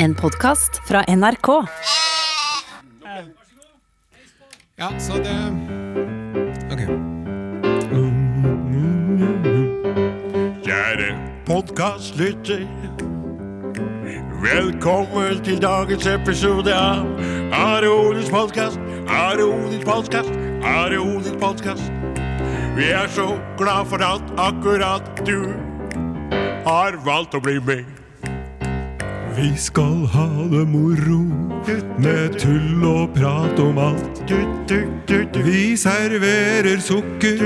En podkast fra NRK. Ja, så det Ok. Kjære podkastlytter. Velkommen til dagens episode av Are Odins podkast. Are Odins podkast. Are Odins podkast. Vi er så glad for at akkurat du har valgt å bli med. Vi skal ha det moro med tull og prat om alt. Vi serverer sukker,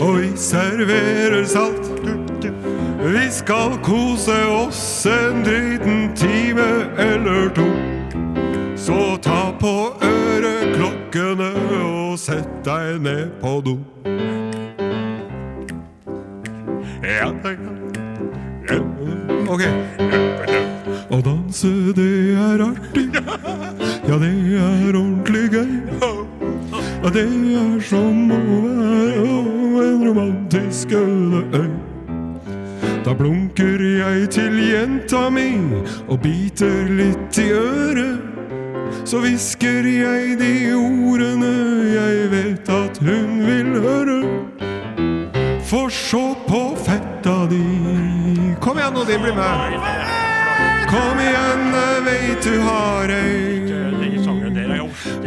og vi serverer salt. Vi skal kose oss en driten time eller to. Så ta på øreklokkene og sett deg ned på do. Ja, ja, ja. Ok. Å danse, det er artig. Ja, det er ordentlig gøy. Ja, det er som å være på en romantisk øde øy. Da blunker jeg til jenta mi og biter litt i øret. Så hvisker jeg de ordene jeg vet at hun vil høre. For se på fetta di. Kom igjen, nå, de blir med. Kom igjen, jeg veit du har ei.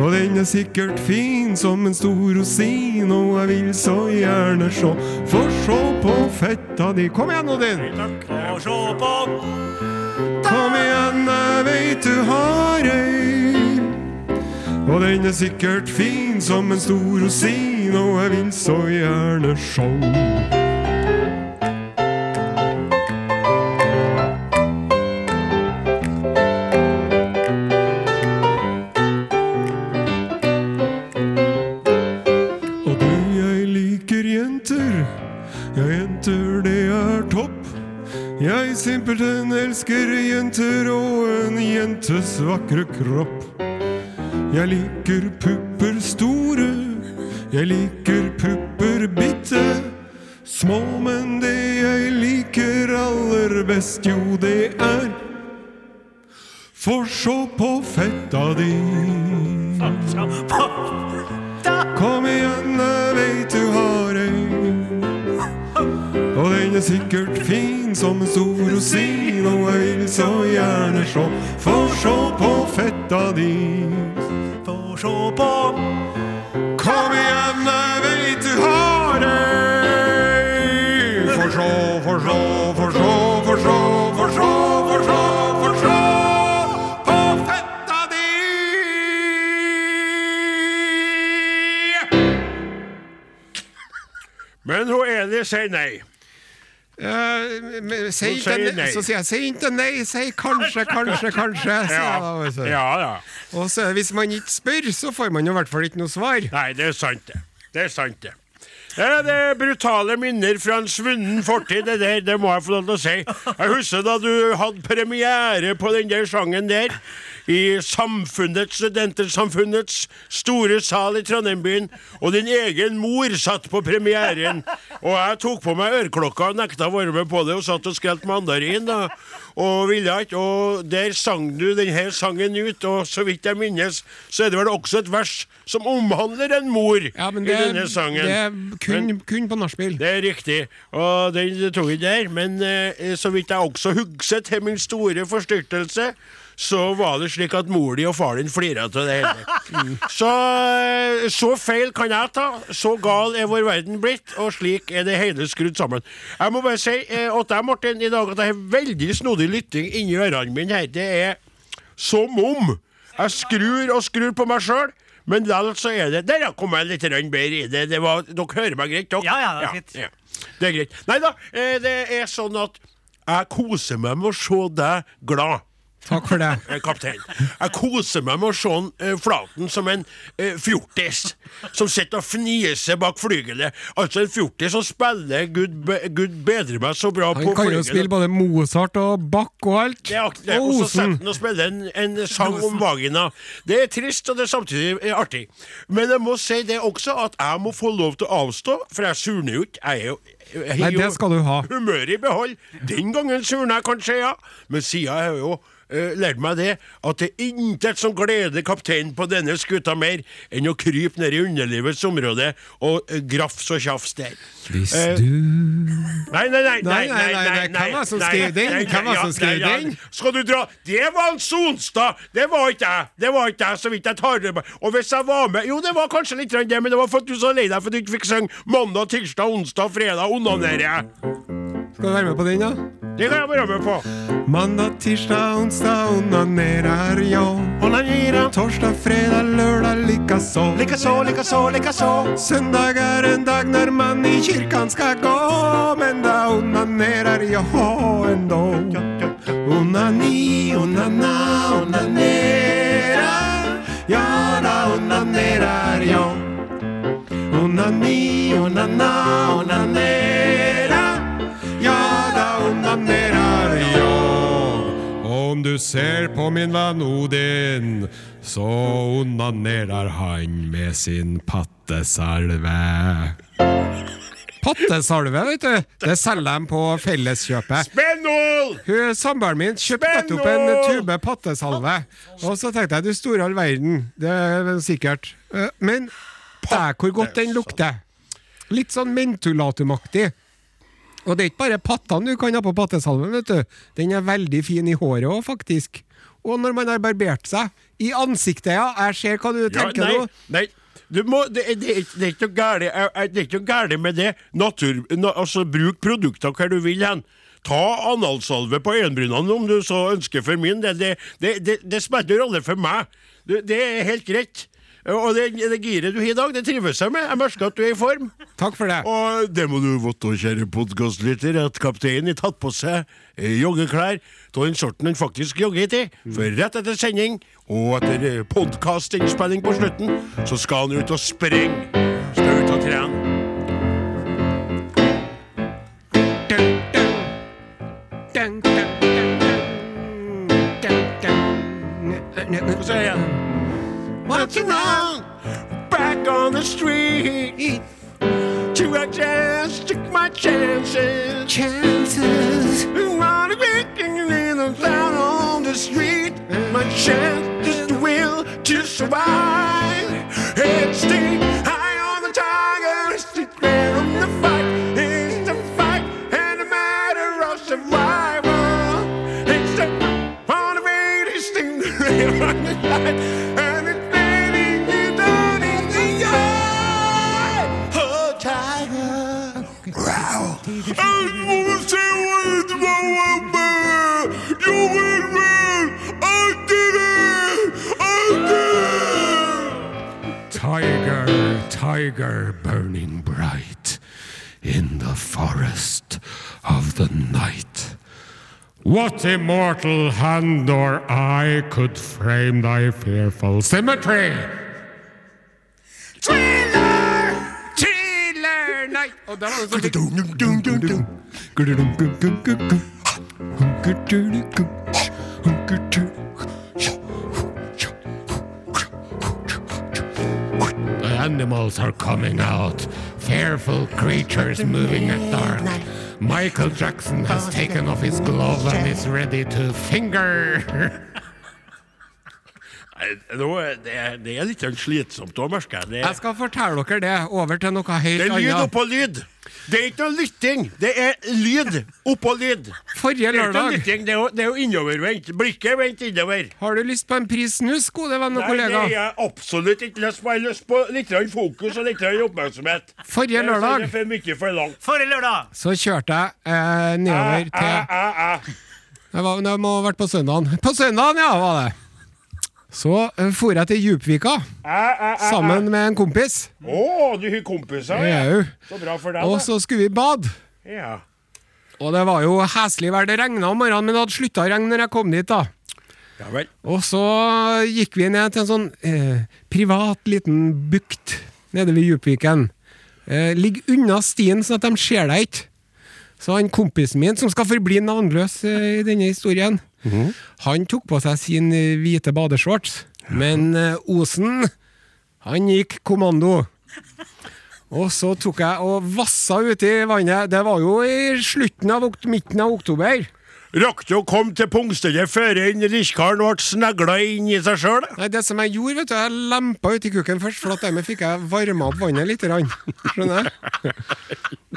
Og den er sikkert fin som en stor rosin, og jeg vil så gjerne sjå. Få sjå på fetta di. Kom igjen, Odin. Kom igjen, jeg veit du har ei. Og den er sikkert fin som en stor rosin, og jeg vil så gjerne sjå. Jentes vakre kropp. Jeg liker pupper sier nei. nei. Så sier jeg si ikke nei, si kanskje, kanskje, kanskje. Så, ja. da. Og så hvis man ikke spør, så får man i hvert fall ikke noe svar. Nei, det er sant, det. Det er sant, det. Det er brutale minner fra en svunnen fortid, det der, det må jeg få lov til å si. Jeg husker da du hadde premiere på den der sangen der, i Samfunnets, Studentersamfunnets store sal i Trondheim-byen, og din egen mor satt på premieren, og jeg tok på meg øreklokka og nekta å være med på det, og satt og skrelte mandarin, da, og ville ikke, og der sang du denne sangen ut, og så vidt jeg minnes, så er det vel også et vers som omhandler en mor Ja, men i denne sangen. det er kun, Men- kun på nachspiel. det er riktig, og den tok jeg der, men eh, så vidt jeg også husker til min store forstyrtelse, så var det slik at mor di og far din flira av det hele. Så, eh, så feil kan jeg ta, så gal er vår verden blitt, og slik er det hele skrudd sammen. Jeg må bare si at jeg, Martin, i dag at jeg har veldig snodig lytting inni ørene mine her. Det er som om jeg skrur og skrur på meg sjøl. Men likevel så er det Der ja, kom jeg litt bedre i det. det var, dere hører meg greit, dere? Ja, ja, det er fint. Ja, Det er greit. Nei da, eh, det er sånn at jeg koser meg med å se deg glad. Takk for det. kaptein. Jeg koser meg med å se han, eh, Flaten som en eh, fjortis som sitter og fniser bak flygelet. Altså en fjortis som spiller Gud, be, Gud bedre meg så bra Han på kan jo spille både Mozart og Bach og alt. Det er akkurat, Og og så Osen. han og spiller en, en sang om vagina. Det er trist, og det er samtidig eh, artig. Men jeg må si det også, at jeg må få lov til å avstå, for jeg surner jo ikke. Jeg er jo Nei, det skal du ha. Humøret i behold. Den gangen surner jeg kanskje, ja. Men sida jeg jo eh, lært meg det, at det er intet som gleder kapteinen på denne skuta mer enn å krype ned i underlivets område og uh, grafse og tjafse der. Hvis Eh, du Nei, nei, nei. Nei, nei, nei, nei, hvem var som skrev den? Hvem var som skrev den? Skal du dra Det var en Sonstad! Det var ikke jeg! Det var ikke jeg, så vidt jeg tar det med. Og hvis jeg var med Jo, det var kanskje litt det, men det var for at du så lei deg for at du ikke fikk synge mandag, tirsdag, onsdag, fredag, onanerer jeg. Skal du være med på den, da? Det kan jeg være med på. Mandag, tirsdag, onsdag onanerer jeg. Onanera. Torsdag, fredag, lørdag likaså. Likaså, likaså, likaså. Søndag er en dag når man i kirken skal gå, men da onanerer jeg ennå. Onani, onana, onanera. Ja, da onanerer jeg. Onani, onana, onanera. Du ser på min venn Odin, så onanerer han med sin pattesalve. Pattesalve, vet du. Det selger de på Felleskjøpet. Spennol! Hun, Samboeren min kjøpte nettopp en tube pattesalve. Og så tenkte jeg du store all verden, det er sikkert. Eh, Men dæk hvor godt den lukter. Litt sånn mentolatumaktig. Og det er ikke bare pattene du kan ha på pattesalven, vet du. Den er veldig fin i håret òg, faktisk. Og når man har barbert seg. I ansiktet, ja. Jeg ser hva du Ja, tenker nei, nå. nei. Du må, det, det, det er ikke noe gærent jeg- jeg- Det noe gærent med det. Natur, na, altså, bruk produkter hvor du vil hen. Ta analsalve på øyenbrynene om du så ønsker for min del. Det, det, det, det ingen rolle for meg. Det, det er helt greit. Og det, det giret du har i dag, det trives jeg med. Jeg merker at du er i form. Takk for det. Og det må du vite, kjære podkastlytter, at kapteinen har tatt på seg eh, joggeklær av den sorten han faktisk jogger i. For rett etter sending, og etter podkastinnspilling på slutten, så skal han ut og springe. Skal ut og trene. Dun, dun, dun, dun, dun, dun. Og så er jeg Walking around, back on the street. To I just took my chances. Chances. Wanna be in the down on the street. My chance is the will to survive. It's the high on the tiger, the clear of the fight. It's the fight and a matter of survival. It's the on the greatest thing on the light. Tiger, tiger burning bright in the forest of the night. What immortal hand or eye could frame thy fearful symmetry? Thriller! Og der var det sånn The animals are coming out. Fearful creatures moving at dark. Michael Jackson has taken off his glove and is ready to finger. Nå, er det, er- det er litt slitsomt òg, merker jeg. Jeg skal fortelle dere det. Over til noe helt det er lyd oppå lyd. Det er ikke noe lytting, det er lyd oppå lyd. Forrige Det er lørdag det er jo, det er jo innovervendt. Blikket vendt innover. har du lyst på en pris snus, gode venn og Nei, det er jeg absolutt ikke lyst på. Jeg har lyst på litt fokus og litt oppmerksomhet. Forrige er lørdag for mye for langt. Forrige lørdag! så kjørte jeg eh, nedover Æ, til æ, æ. Var, jeg må ha vært på søndagen. På søndagen, ja, var det. Så uh, for jeg til Djupvika æ, æ. sammen med en kompis. Å, du har kompiser? Ja. Så bra for deg, Og så skulle vi bade. Ja. Og det var jo heslig vær. Det regna om morgenen, men det hadde slutta å regne når jeg kom dit. da ja vel. Og så gikk vi ned til en sånn eh, privat liten bukt nede ved Djupviken. Eh, ligg unna stien, sånn at de ser deg ikke. Så han kompisen min, som skal forbli navnløs eh, i denne historien, han tok på seg sin eh, hvite badeshorts. Men eh, Osen, han gikk kommando. Og så tok jeg og vassa uti vannet. Det var jo i slutten av, midten av oktober. Rakk å komme til pungstedet før rikskaren ble snegla inn i seg sjøl? Nei, det som jeg gjorde, vet du, jeg lempa uti kuken først, for at dermed fikk jeg varma opp vannet litt. Grann. Skjønner jeg?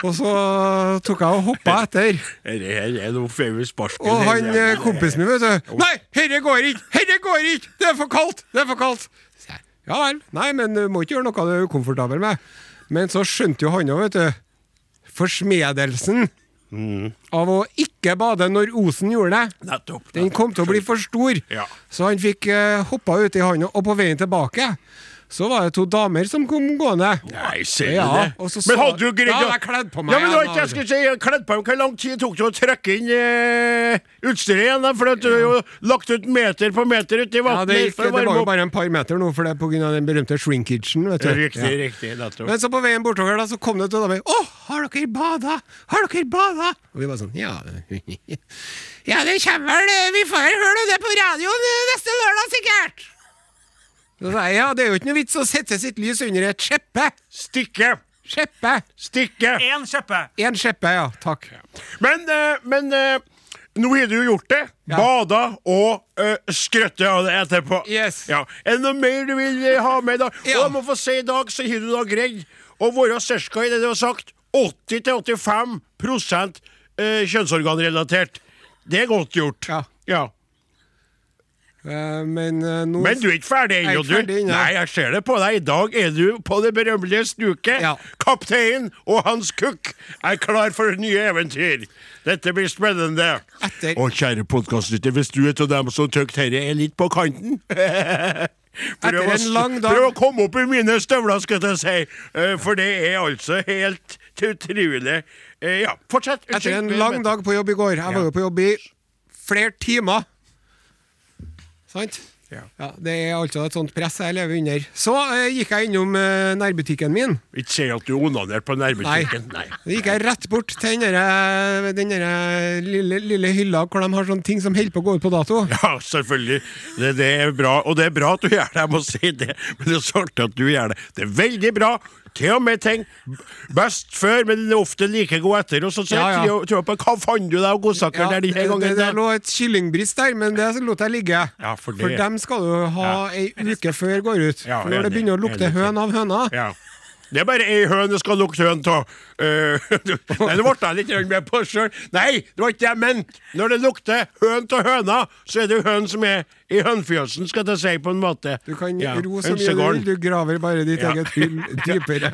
Og så tok jeg og hoppa etter. Her er noe feil sparken. Og han eh, kompisen min, vet du Nei, herre går ikke! Herre går ikke! Det er for kaldt! Det er for kaldt! Ja vel. Nei, men du må ikke gjøre noe du er ukomfortabel med. Men så skjønte jo han òg, vet du, forsmedelsen av å ikke bade når Osen gjorde det. Nettopp. Den kom til å bli for stor, Ja. så han fikk uh, hoppa uti han, og på veien tilbake så var det to damer som kom gående. Nei, ser du Ja, det? Men hadde du greid Ja, jeg kledd på meg Ja, men du har ikke, jeg da. skulle si, kledd på meg. Hvor lang tid tok det å trekke inn eh, utstyret igjen? For at du har jo lagt ut meter på meter uti Ja, det, gikk, det var jo bare en par meter nå, for det er pga. den berømte shrinkagen. Vet du. Riktig, Ja. riktig. nettopp. Men så på veien bortover da, så kom det to damer. 'Å, har dere bada? Har dere bada?' Og vi var sånn Ja Ja, det kommer vel Vi får vel høre det på radioen eh, neste lørdag, sikkert. Så sa jeg ja, det er jo ikke noe vits å sette sitt lys under et skjeppe. Stikke! Skjeppe. Stikke! Én kjeppe. En skjeppe, ja. Takk. Men, eh, men eh, nå har du gjort det. Ja. Bada og uh, skrøtte av det etterpå. Yes. Ja. Er det noe mer du vil ha med da? Ja. Og jeg må få si i dag, så har du da greid å være ca. i det du har sagt 80-85 uh, kjønnsorganrelatert. Det er godt gjort. Ja. ja. Eh, men eh, nå Men du er ikke ferdig er ennå, du. ferdig ja. Nei, jeg ser det på deg. I dag er du på det berømmelige snuket. Ja. Kaptein og Hans Cook er klar for nye eventyr. Dette blir spennende. Etter- Og kjære podkastlytter, hvis du er av dem som tykker dette er litt på kanten Prøv dag- prøv å komme opp i mine støvler, skal jeg si. Eh, For det er altså helt utrolig. Ja, fortsett. Etter en lang dag på jobb i går Jeg var jo på jobb i flere timer. Sant? Ja. Det er altså et sånt press jeg lever under. Så eh, gikk jeg innom eh, nærbutikken min. Ikke si at du onanerte på nærbutikken. Nei. Da gikk jeg rett bort til den der, den der lille, lille hylla hvor de har sånne ting som holder på å gå ut på dato. Ja, selvfølgelig. Det, det er bra. Og det er bra at du gjør det, jeg må si det. Men det er så artig at du gjør det. Det er veldig bra. Til og med ting best før, men ofte like god etter. Og så Ja, ja. tror jeg- tror jeg på, Hva fant du deg av godsaker der denne gangen? det, det, det lå et kyllingbrist der, men det lot jeg ligge. Ja, for for, dem skal du ha ei uke før går ut. Ja, For når det begynner å lukte høn av høna. Ja. Det er bare ei høne skal lukte høn av. Uh, nei, det ble jeg litt med på sjøl. Nei, det var ikke det jeg mente. Når det lukter høn av høna, så er det høn som er i hønfjøsen, skal jeg si, på en måte. Du kan Ja, ro så mye du vil, du graver bare ditt Ja. eget hull dypere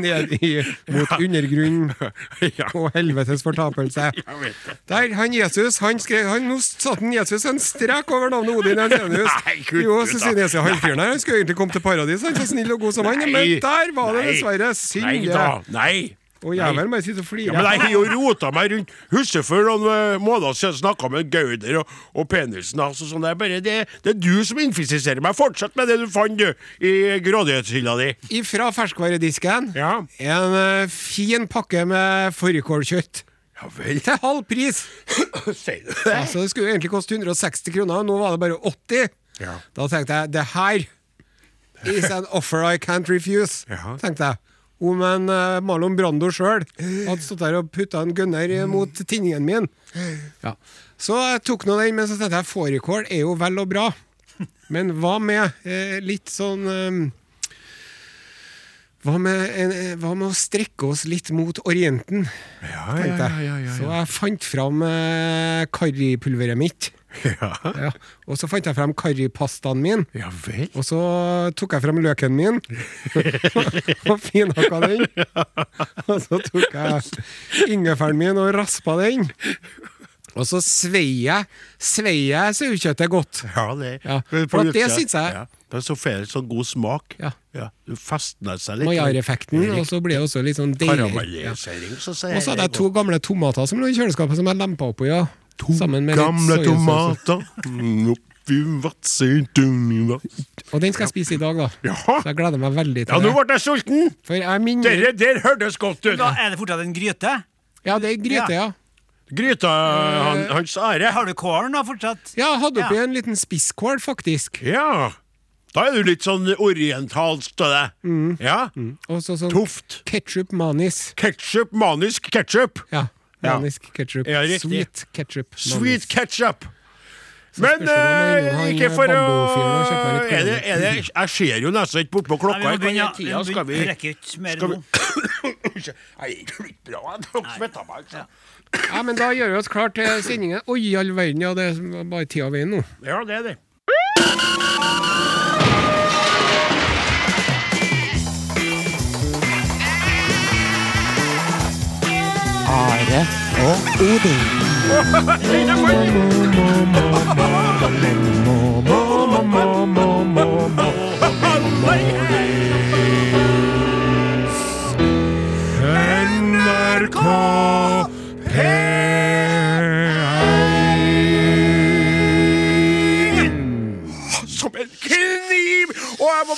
ned i, mot undergrunnen og helvetes fortapelse. Der, han Jesus, han skrev han, Nå satte han Jesus en strek over navnet Odin Ensenius. Nei, Jo, så sier Jesus, han fyren her han skulle egentlig komme til paradis, han så snill og god som han, men der var det dessverre synd. Nei da. Nei. Og jævelen bare sitter og flirer. Ja, men jeg har jo rota meg rundt huset for noen eh, måneder siden snakka med Gauder og, og Penisen. Altså, sånn, det, er bare, det, det er du som infisiserer meg. Fortsett med det du fant du, i grådighetshylla di. Ifra ferskvaredisken Ja. en eh, fin pakke med fårikålkjøtt. Ja vel. Til halv pris! Sier du det? Altså, det skulle jo egentlig koste 160 kroner, og nå var det bare 80. Ja. Da tenkte jeg det her is an offer I can't refuse. Ja. tenkte jeg. Om en eh, Marlon Brando sjøl hadde stått der og putta en gunner eh, mot tinningen min. Ja. Så jeg tok nå den, men så tenkte jeg fårikål er jo vel og bra. Men hva med eh, litt sånn eh, hva med, en, eh, hva med å strekke oss litt mot Orienten? Ja, tenkte jeg. Så jeg fant fram eh, karripulveret mitt. Ja. Ja. Og så fant jeg frem karripastaen min. ja vel. Og så tok jeg frem løken min og finhakka den. Og så tok jeg ingefæren min og raspa den. Og så svei jeg svei jeg sauekjøttet godt. Ja, det, Ja, for det syns jeg- ja. Det så fer, sånn god smak. Ja. Du festner seg litt. Maillard-effekten, og så blir det også litt sånn deilig. Ja. Karamellisering, så sier Og så hadde jeg to gamle tomater som lå i kjøleskapet, som jeg lempa oppi. Ja. Litt Gamle tomater mm, oppi. Og den skal jeg spise i dag, da. Jaha. Så jeg gleder meg veldig Ja, til nå det. ble jeg sulten! For jeg minner Dere der hørtes godt ut. Da er det fortsatt en gryte. Ja, det er gryte, ja. Gryta han, Hans Are. Har du kålen da fortsatt? Ja, jeg hadde oppi Ja. en liten spisskål, faktisk. Ja. Da er du litt sånn orientalsk av deg. Mm. Ja. Og så sånn Toft. ketsjup manis. Ketchup, manisk ketchup. Ja. Ja. Manisk ketchup. Ja. Sweet ketchup. Sweet ketchup. Men eh, ikke for å er det, er det, Jeg ser jo nesten ikke bortpå Nei, klokka. vi begynne. er tida? Skal vi Vi rekker ikke mer vi- nå. Nei, det er ikke bra. Jeg har svettet meg. altså. Ja, men da gjør vi oss klar til sendingen. Oi, all verden, ja, det er bare tida veien nå. Ja, det er det. Are og Odin. NRK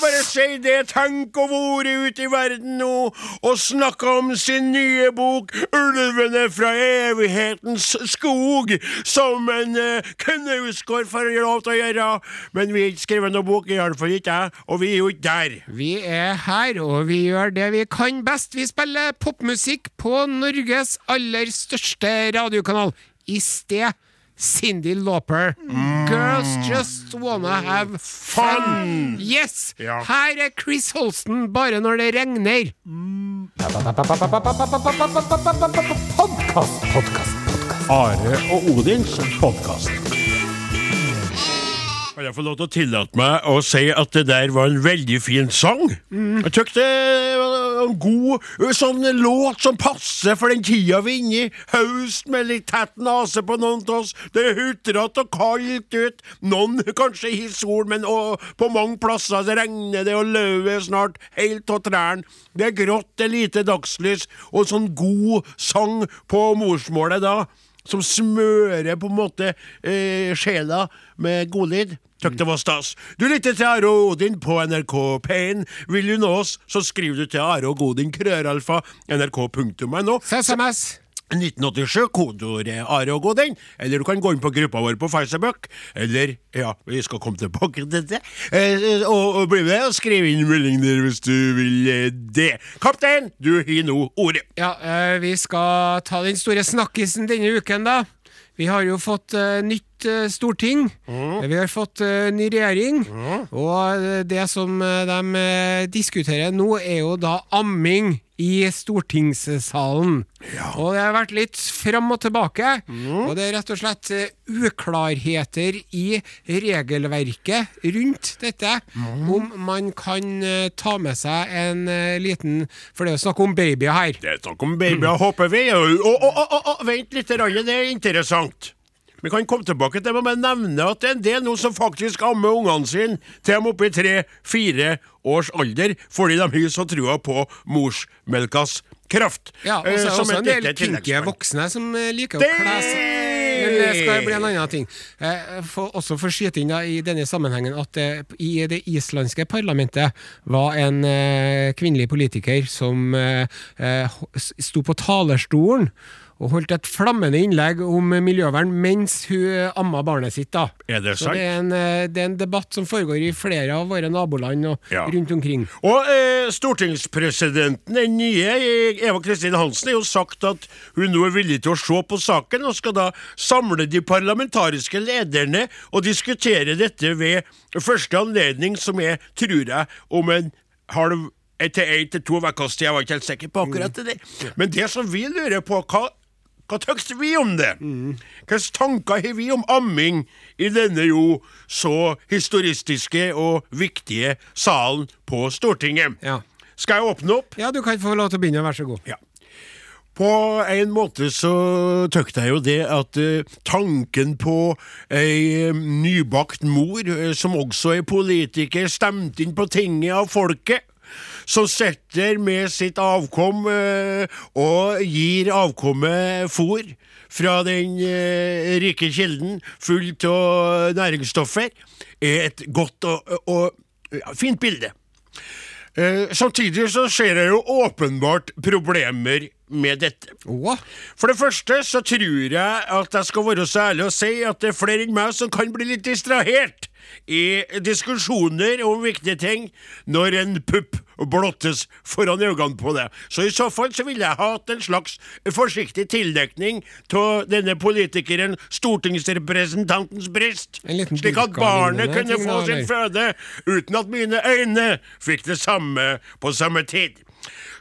bare si det. Tenk å være ute i verden nå og snakke om sin nye bok 'Ulvene fra evighetens skog', som en uh, knausgård får lov til å gjøre. Men vi har ikke skrevet noen bok, iallfall ikke jeg, og vi er jo ikke der. Vi er her, og vi gjør det vi kan best. Vi spiller popmusikk på Norges aller største radiokanal. I sted Cindy Lauper. Girls just wanna have fun. Yes! Ja. Her er Chris Holsten bare når det regner. Are og Odins podkast. Kan jeg få lov til å tillate meg å si at det der var en veldig fin sang? Jeg syns det var en god sånn låt som passer for den tida vi er inne i. Høst med litt tett nese på noen av oss. Det er hutrete og kaldt ut. Noen kanskje i sol, men og, på mange plasser det regner det, og løvet er snart helt av trærne. Det er grått, det er lite dagslys, og sånn god sang på morsmålet da som smører på en måte eh, sjela med godlyd. Tøk det var stas. Du lytter til Are og Odin på NRK P1. Vil du nå oss, så skriver du til Are og Odin krøralfa nrk.no. SMS. 1987, kodeordet Are og Godin, eller du kan gå inn på gruppa vår på Facebook, eller, ja, vi skal komme tilbake til det, eh, og, og bli med og skrive inn melding der hvis du vil eh, det. Kaptein, du har nå ordet. Ja, eh, vi skal ta den store snakkisen denne uken, da. Vi har jo fått eh, nytt eh, storting. Vi har fått uh, ny regjering. Og eh, det som de diskuterer nå, er jo da amming i stortingssalen. Og det har vært litt fram og tilbake. Og det er rett og slett uklarheter i regelverket rundt dette. Om man kan ta med seg en liten For det er jo snakk om babyer her. Det er snakk om babyer, håper vi. Og, og, og, og, vent litt, det er interessant. Vi kan komme tilbake til det, men nevne at det er en del nå som faktisk ammer ungene sine til de er oppe i tre-fire års alder, fordi de har så trua på morsmelkas kraft. Ja, og så er Eh, det også en del kinky voksne som liker liker å Det- kle seg det skal bli en annen ting. Eh, for, også for skyte inn da, i denne sammenhengen at det i det islandske parlamentet var en eh, kvinnelig politiker som eh, eh, sto på talerstolen og holdt et flammende innlegg om miljøvern mens hun eh, amma barnet sitt. da. Er det Så sant? det er, en, eh, det er en debatt som foregår i flere av våre naboland og Ja. rundt omkring. Og eh, stortingspresidenten, den nye eh, Eva Kristin Hansen, har jo sagt at hun nå er villig til å se på saken, og skal da samle de parlamentariske lederne og diskutere dette ved første anledning, som er, tror jeg, om en halv til én til to ukers tid. Jeg var ikke helt sikker på akkurat det der. Men det som vi lurer på, hva hva tykker vi om det? Hvilke tanker har vi om amming i denne jo så historistiske og viktige salen på Stortinget? Ja. Skal jeg åpne opp? Ja, du kan få lov til å begynne, vær så god. Ja. På en måte så tøkte jeg jo det at eh, tanken på ei eh, nybakt mor, eh, som også er politiker, stemt inn på tinget av folket, som setter med sitt avkom eh, og gir avkommet fôr fra den eh, rike kilden, fullt av næringsstoffer, er et godt og, og fint bilde. Eh, samtidig så ser jeg jo åpenbart problemer med dette. For det første så tror jeg at jeg skal være så ærlig å si at det er flere enn meg som kan bli litt distrahert i diskusjoner om viktige ting når en pupp blottes foran øynene på det. Så i så fall så ville jeg hatt en slags forsiktig tildekning av denne politikeren, stortingsrepresentantens bryst, slik at barnet kunne få sin føde uten at mine øyne fikk det samme på samme tid.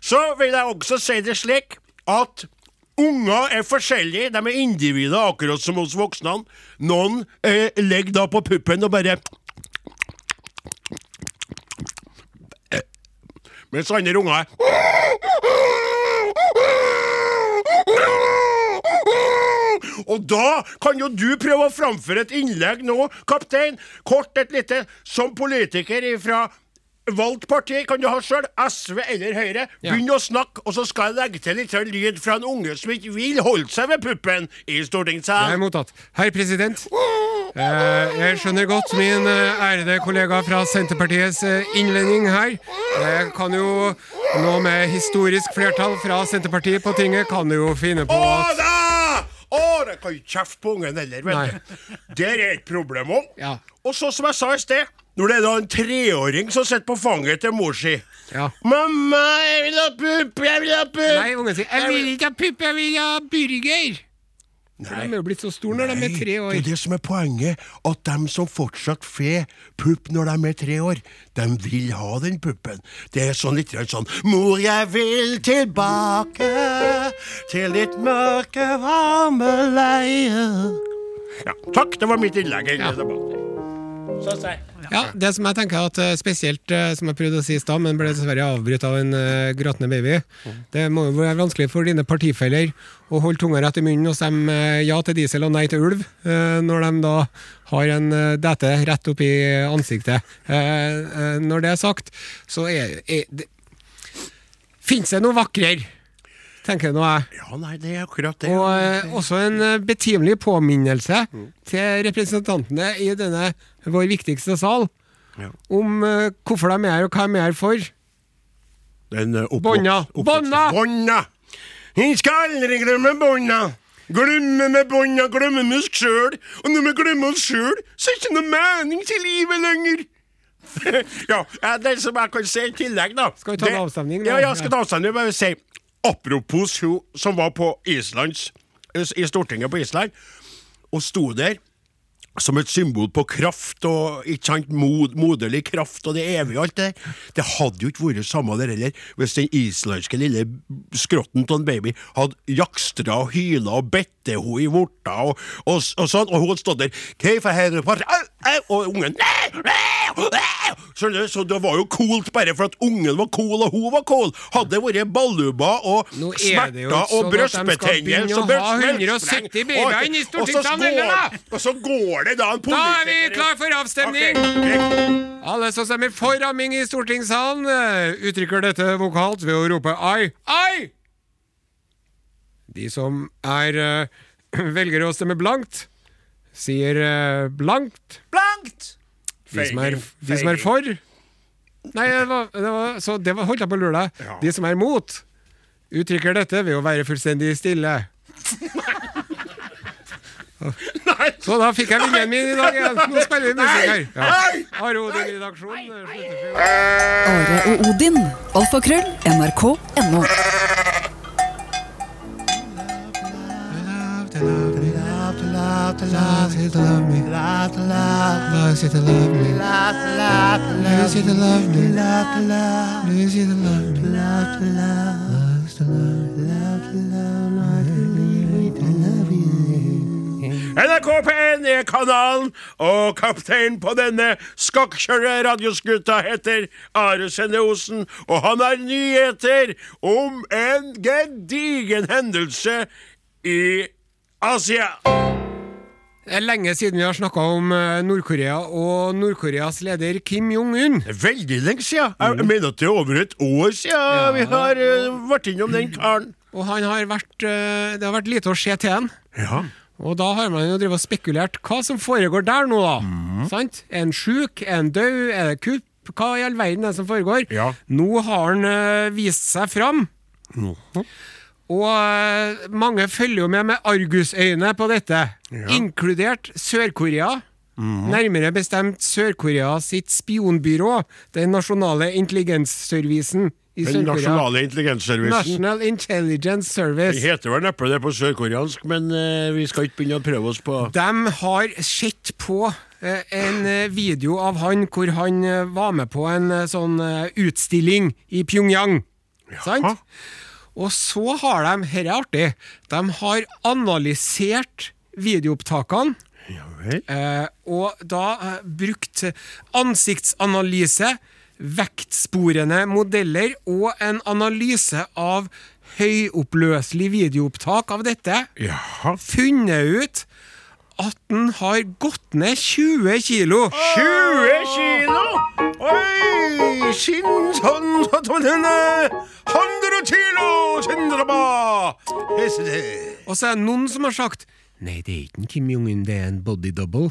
Så vil jeg også si det slik at Unger er forskjellige, de er individer akkurat som oss voksne. Noen eh, legger da på puppen og bare Mens andre unger Og da kan jo du prøve å framføre et innlegg nå, kaptein. Kort et lite. Som politiker fra valgt parti kan du ha sjøl, SV eller Høyre. Ja. Begynn å snakke, og så skal jeg legge til litt lyd fra en unge som ikke vil holde seg ved puppen i Det er mottatt. Herr president. Eh, jeg skjønner godt min eh, ærede kollega fra Senterpartiets eh, innvending her. Jeg kan jo nå med historisk flertall fra Senterpartiet på tinget, kan du jo finne på at! Å, det kan ikke kjefte på ungen heller, vet du. Der er et problem òg. Ja. Og så, som jeg sa i sted, når det er da en treåring som sitter på fanget til mor si Ja. 'Mamma, jeg vil ha pupp, jeg vil ha pupp'. Nei, ungen sier 'Jeg vil ikke ha pupp, jeg vil ha burger'. Nei. For de er jo blitt så store når de er tre år. Det er det som er poenget. At de som fortsatt får pupp når de er tre år, de vil ha den puppen. Det er sånn litt sånn Mor, jeg vil tilbake til ditt mørke, varme leie. Ja, takk. Det var mitt innlegg Ja. Så sier Ja, Det som jeg tenker at eh, spesielt, eh, som jeg prøvde å si i stad, men ble dessverre avbrutt av en uh, gråtende baby, det må jo være vanskelig for dine partifeller å holde tunga rett i munnen og stemme ja til diesel og nei til ulv, når de da har en dette rett opp i ansiktet. Når det er sagt, så er, er det Fins det noe vakrere, tenker nå jeg. Ja, nei, det er akkurat det. Og eh, også en eh, betimelig påminnelse til representantene i denne vår viktigste sal Ja. om eh, hvorfor de er her og hva de er her for. Den Bånda! oppvokst- Bonna. oppvokste- Bonna! Bonna! Jeg skal aldri glemme bånda! Glemme med bånda, glemme med oss sjøl. Og når vi glemmer oss sjøl, så er det ikke noe mening til livet lenger. ja, eh, det som jeg kan si i tillegg, da Skal vi ta en avstemning, da? Ja, ja, skal ta avstemning. Bare si Apropos hun som var på Islands i Stortinget på Island, og sto der som et symbol på kraft og ikke sant, mod, moderlig kraft og det evige og alt det der. Det hadde jo ikke vært samme der heller hvis den islandske lille skrotten av en baby hadde jakstra og hyla og bette henne i vorta og, og, og sånn, og hun hadde stått der og ungen Skjønner du, så det var jo coolt bare for at ungen var cool og hun var cool. Hadde det vært ballubber og er det smerter og sånn at de skal brystbetennelse begynne å ha brystmelkspreng, 170 babyer inn i og- og så går- eller det da en Da er vi klar for avstemning! Okay. Alle som stemmer for ramming i stortingssalen, eh, uttrykker dette vokalt ved å rope ai, ai! De som er eh, velger å stemme blankt, sier eh, blankt. Blankt! De som er, de som er for Nei, det var, det var, så det var, holdt jeg på å lure deg. Ja. De som er mot, uttrykker dette ved å være fullstendig stille. Så da fikk jeg viljen min i dag igjen. Nå spiller vi musikk her. Ja. Are Odin redaksjon slutter for- Are og Odin. Alfakrøll. NRK.no. to P1 er kanalen, og kaptein på denne skakkjørte radioskuta heter Are Sende Osen, og han har nyheter om en gedigen hendelse i Asia. Det er lenge siden vi har snakka om eh, Nord-Korea og Nord-Koreas leder Kim Jong-un. Veldig lenge siden. Jeg mener at det er over et år siden vi har uh, vært innom den karen. Og han har vært, eh, det har vært lite å se til han. Ja. Og da har man jo drevet og spekulert hva som foregår der nå, da. Mm. Sant? Er han sjuk? Er han død? Er det kupp? Hva i all verden er det som foregår? Ja. Nå har han eh, vist seg fram. Og eh, mange følger jo med med argusøyne på dette, inkludert Sør-Korea, Nærmere bestemt Sør-Korea sitt spionbyrå, den nasjonale intelligensservicen Den nasjonale intelligensservicen. National Intelligence Den heter vel neppe det på sørkoreansk, men uh, vi skal ikke begynne å prøve oss på De har sett på eh, en eh, video av han hvor han var med på en sånn utstilling i Pyongyang. Sant? Og så har de, her er artig, de har analysert videoopptakene. Ja og da brukt ansiktsanalyse, vektsporende modeller og en analyse av høyoppløselig videoopptak av dette. Jaha. Funnet ut at den har gått ned 20 kilo. 20 kilo! Oi! Skinn sånn at den er 100 kilo! Sindraba! Hesete. Og så er det noen som har sagt Nei, det er ikke en Kim Jong-un, det er en body double.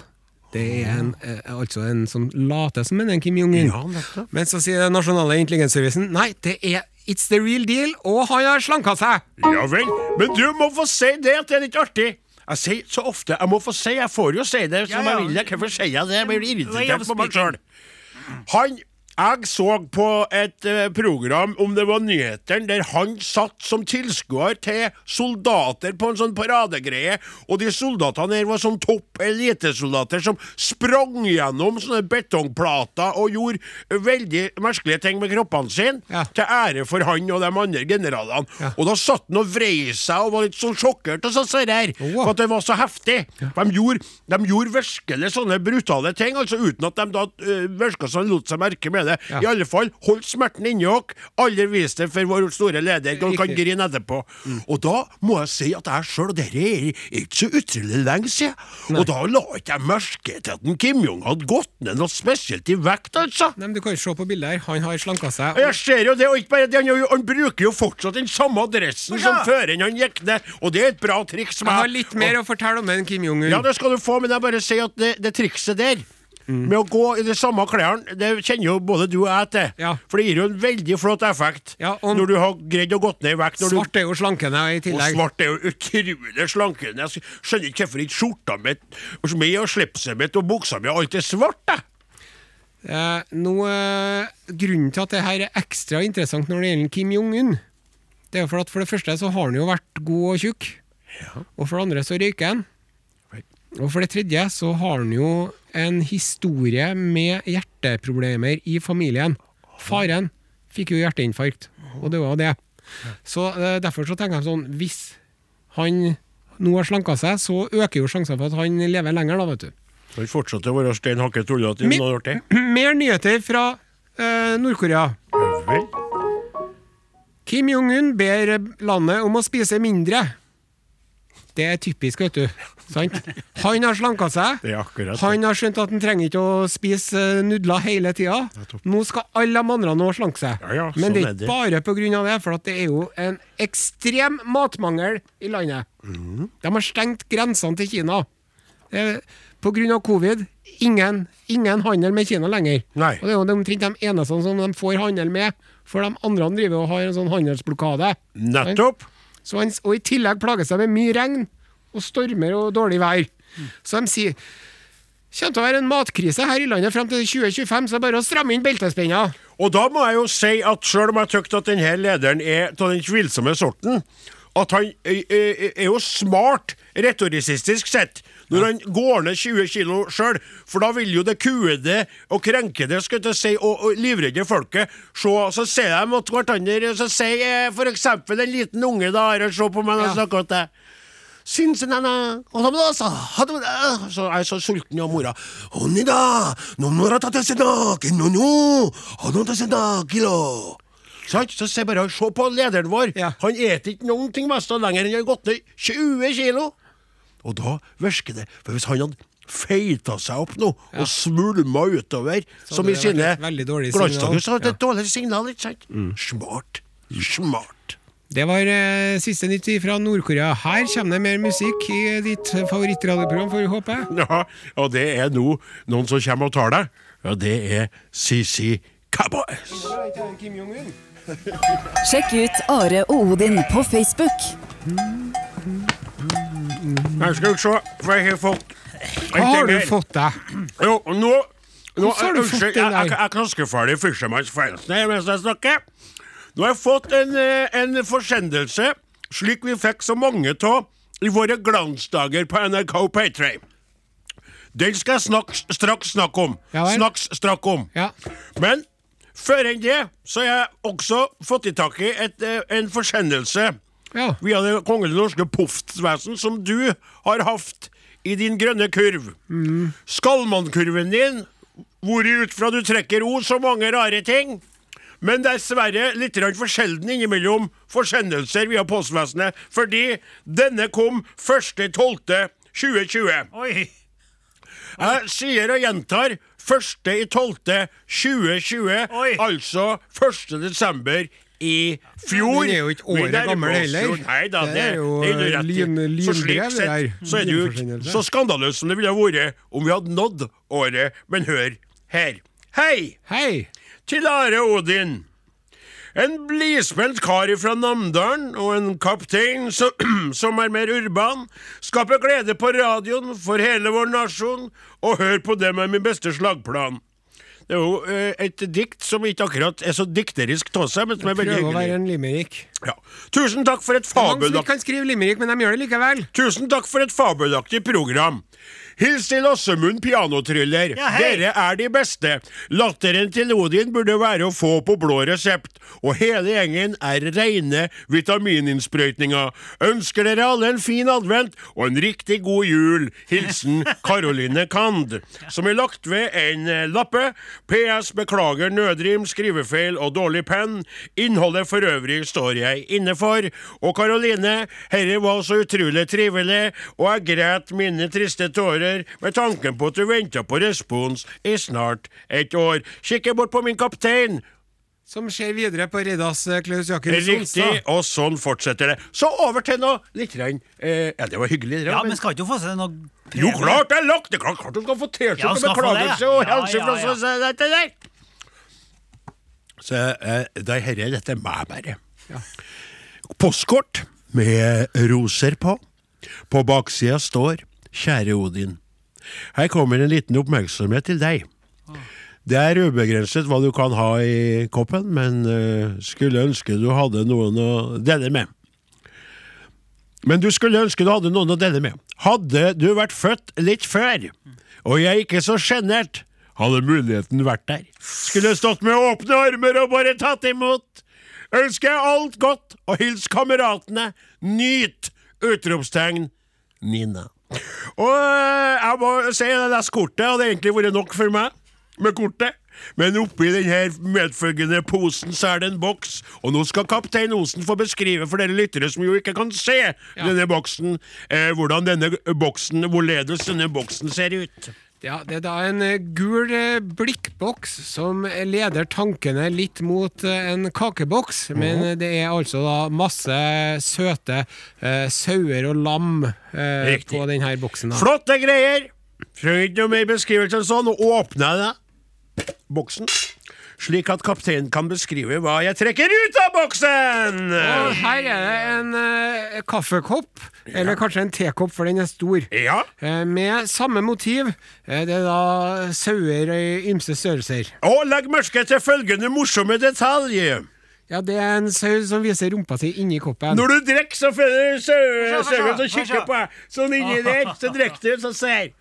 Det er en, eh, altså en som later som en Kim Jong-un. Ja, nettopp. Men så sier den nasjonale intelligensservicen nei, det er It's the real deal, og han har slanka seg. Ja vel. Men du må få si det at det er litt artig. Jeg sier så ofte Jeg må få si, jeg får jo si det som Ja, ja. jeg vil. Hvorfor sier jeg det? Jeg blir irritert på meg sjøl. Han jeg så på et eh, program, om det var nyhetene, der han satt som tilskuer til soldater på en sånn paradegreie, og de soldatene her var sånn topp elitesoldater som sprang gjennom sånne betongplater og gjorde veldig merkelige ting med kroppene sine, Ja. til ære for han og de andre generalene. Ja. Og da satt han og vrei seg og var litt sånn sjokkert og sånn ser Åh. for at det var så heftig. Ja. De gjorde, de gjorde virkelig sånne brutale ting, altså uten at de da uh, virka som lot seg merke med det. Ja. I alle fall, holdt smerten inni dere. Aldri vis det for vår store leder, og kan grine etterpå. Mm. Og da må jeg si at jeg sjøl, og dette er ikke så utrolig lenge siden, og da la ikke jeg merke til at Kim Jong hadde gått ned noe spesielt i vekt, altså. Nei, men Du kan jo se på bildet her. Han har slanka seg. Og Jeg ser jo det, og ikke bare det, han, han bruker jo fortsatt den samme adressen som Ja. før han gikk ned, og det er et bra triks. Jeg har litt mer å fortelle om en Kim Jong-un. Ja, det skal du få, men jeg bare sier at det, det trikset der Mm. Med å gå i de samme klærne, det kjenner jo både du og jeg til. Ja. For det gir jo en veldig flott effekt Ja, når du har greid å gått ned i vekt. Når Svart er jo slankende i tillegg. og svart er jo utrolig slankende. Jeg skjønner ikke hvorfor ikke skjorta mi og slipset mitt og buksa mi alt er svart. jeg. Eh, nå, eh, grunnen til at det her er ekstra interessant når det gjelder Kim Jong-un, det er for at for det første så har han jo vært god og tjukk. Og for det andre så røyker han. Og for det tredje så har han jo en historie med hjerteproblemer i familien. Faren fikk jo hjerteinfarkt, og det var det. Så eh, derfor så tenker jeg sånn, hvis han nå har slanka seg, så øker jo sjansen for at han lever lenger, da, vet du. Han fortsetter å være stein hakket tullete i noen år til. Mer nyheter fra eh, Nord-Korea. Vel. Kim Jong-un ber landet om å spise mindre. Det er typisk, vet du. Sant? Han har slanka seg. Det er akkurat det. Han har skjønt at han trenger ikke å spise eh, nudler hele tida. Nå skal alle de andre nå slanke seg. Ja, ja, Men det sånn er er ikke bare av det, for at det er jo en ekstrem matmangel i landet. Mm. De har stengt grensene til Kina. Det På grunn av covid, ingen, ingen handel med Kina lenger. Nei. Og det er jo omtrent de eneste som de får handel med, for de andre driver og har en sånn handelsblokade. Nettopp. Han, og i tillegg plages de med mye regn og stormer og dårlig vær. Så de sier kommer til å være en matkrise her i landet frem til 2025, så det er bare å stramme inn beltespenna. Og da må jeg jo si at sjøl om jeg syns at denne lederen er av den tvilsomme sorten, at han er jo smart retorisistisk sett. Når han går ned 20 kilo sjøl, for da vil jo det kuede og krenkede skal jeg si, og, og livredde folket se, så ser de mot hverandre, så sier eksempel en liten unge da her se på meg og Ja. snakker til deg. Det så, er jeg så sulten, og mora. Sant? Så jeg bare, se på lederen vår. Han eter ikke noen ting mest lenger enn han har gått ned 20 kilo. Og da virker det, for hvis han hadde feita seg opp nå, og svulma utover, Så som i sine glansdager, så hadde det Ja. et dårlig signal, ikke sant? Smart. Smart. Det var eh, siste nytt fra Nord-Korea. Her kommer det mer musikk i ditt favorittradioprogram, får vi håpe. Ja, og det er nå noen som kommer og tar deg. Ja, det er CC Cowboys. Sjekk ut Are og Odin på Facebook. Her skal du se, hva jeg har fått Hva har du fått deg? Jo, nå, nå har du fått jeg, der? jeg skaffe Fisherman's Friends her mens jeg snakker. Nå har jeg fått en, eh, en forsendelse, slik vi fikk så mange av i våre glansdager på NRK P3. Den skal jeg snakks, straks snakke om. Ja snakks strakk om. Ja. Men før enn det så har jeg også fått i tak i et, eh, en forsendelse Ja. via Det kongelige norske poftvesen som du har hatt i din grønne kurv. Skallmannkurven din, hvor ut fra du trekker ord så mange rare ting. Men dessverre litt for sjelden innimellom forsendelser via postvesenet, fordi denne kom 1.12.2020. Oi. Jeg sier og gjentar 1.12.2020, altså 1. i fjor. Den er jo ikke året gammel heller. Nei da, Det det, er jo, det er eh, rett Så slik lynbrev, det sett så er det jo ikke så skandaløst som det ville vært om vi hadde nådd året, men hør her. Hei! Hei! til Are Odin. En blidspent kar fra Namdalen og en kaptein som, som er mer urban, skaper glede på radioen for hele vår nasjon, og hør på det med min beste slagplan. Det er jo eh, et dikt som ikke akkurat er så dikterisk av seg, men som er veldig Prøver å være en limerick. Ja. Tusen takk for et Det er mange som ikke kan skrive limerick, men de gjør det likevel. Tusen takk for et fabelaktig program. Hils til Lassemund pianotryller. Ja. Dere er de beste. Latteren til Odin burde være å få på blå resept. Og hele gjengen er reine vitamininnsprøytninger. Ønsker dere alle en fin advent og en riktig god jul. Hilsen Caroline Kand. Som har lagt ved en eh, lappe. PS beklager nødrim, skrivefeil og dårlig penn. Innholdet for øvrig står jeg inne for. Og Caroline, herre var så utrolig trivelig, og jeg græt mine triste tårer med tanken på at du venter på respons i snart et år. Kikker bort på min kaptein. Som ser videre på Reidas Klaus Klaus Jakken Riktig, og sånn fortsetter det. Så over til noe litt grann, eh, Ja, det var hyggelig, det. Ja, men- skal ikke du få seg noe jo, klart det er lagt! Det er klart, du skal få T-skjorte, med beklagelse ja. og Ja, helse ja, fra ja. så dette der. Så eh, det her er dette meg, bare. Postkort med roser på. På baksida står 'Kjære Odin'. Her kommer en liten oppmerksomhet til deg. Det er ubegrenset hva du kan ha i koppen, men eh, skulle ønske du hadde noen å dele med. Men du skulle ønske du hadde noen å dele med. Hadde du vært født litt før, og jeg ikke så sjenert, hadde muligheten vært der. Skulle stått med åpne armer og bare tatt imot. Ønsker jeg alt godt, og hils kameratene. Nyt! Utropstegn. Nina. Og øh, jeg må si det der kortet, hadde egentlig vært nok for meg med kortet. Men oppi denne medfølgende posen så er det en boks, og nå skal kaptein Osen få beskrive for dere lyttere som jo ikke kan se denne boksen, eh, hvordan denne boksen, hvorledes denne boksen ser ut. Ja, Det er da en eh, gul eh, blikkboks som leder tankene litt mot eh, en kakeboks. Men det er altså da masse søte eh, sauer og lam eh, på denne boksen. da. Flotte greier! Trenger ikke noe mer beskrivelse enn sånn. Nå åpner jeg det. boksen, slik at kapteinen kan beskrive hva jeg trekker ut av boksen! Og her er det en uh, kaffekopp, eller kanskje en tekopp, for den er stor. Ja, uh, med samme motiv. Uh, det er da sauer i ymse størrelser. og legg merke til følgende morsomme detalj. Ja, det er en sau som viser rumpa si inni koppen. Når du drikker, så føler du sauen som kikker på deg. Sånn inni der, så drikker du, så ser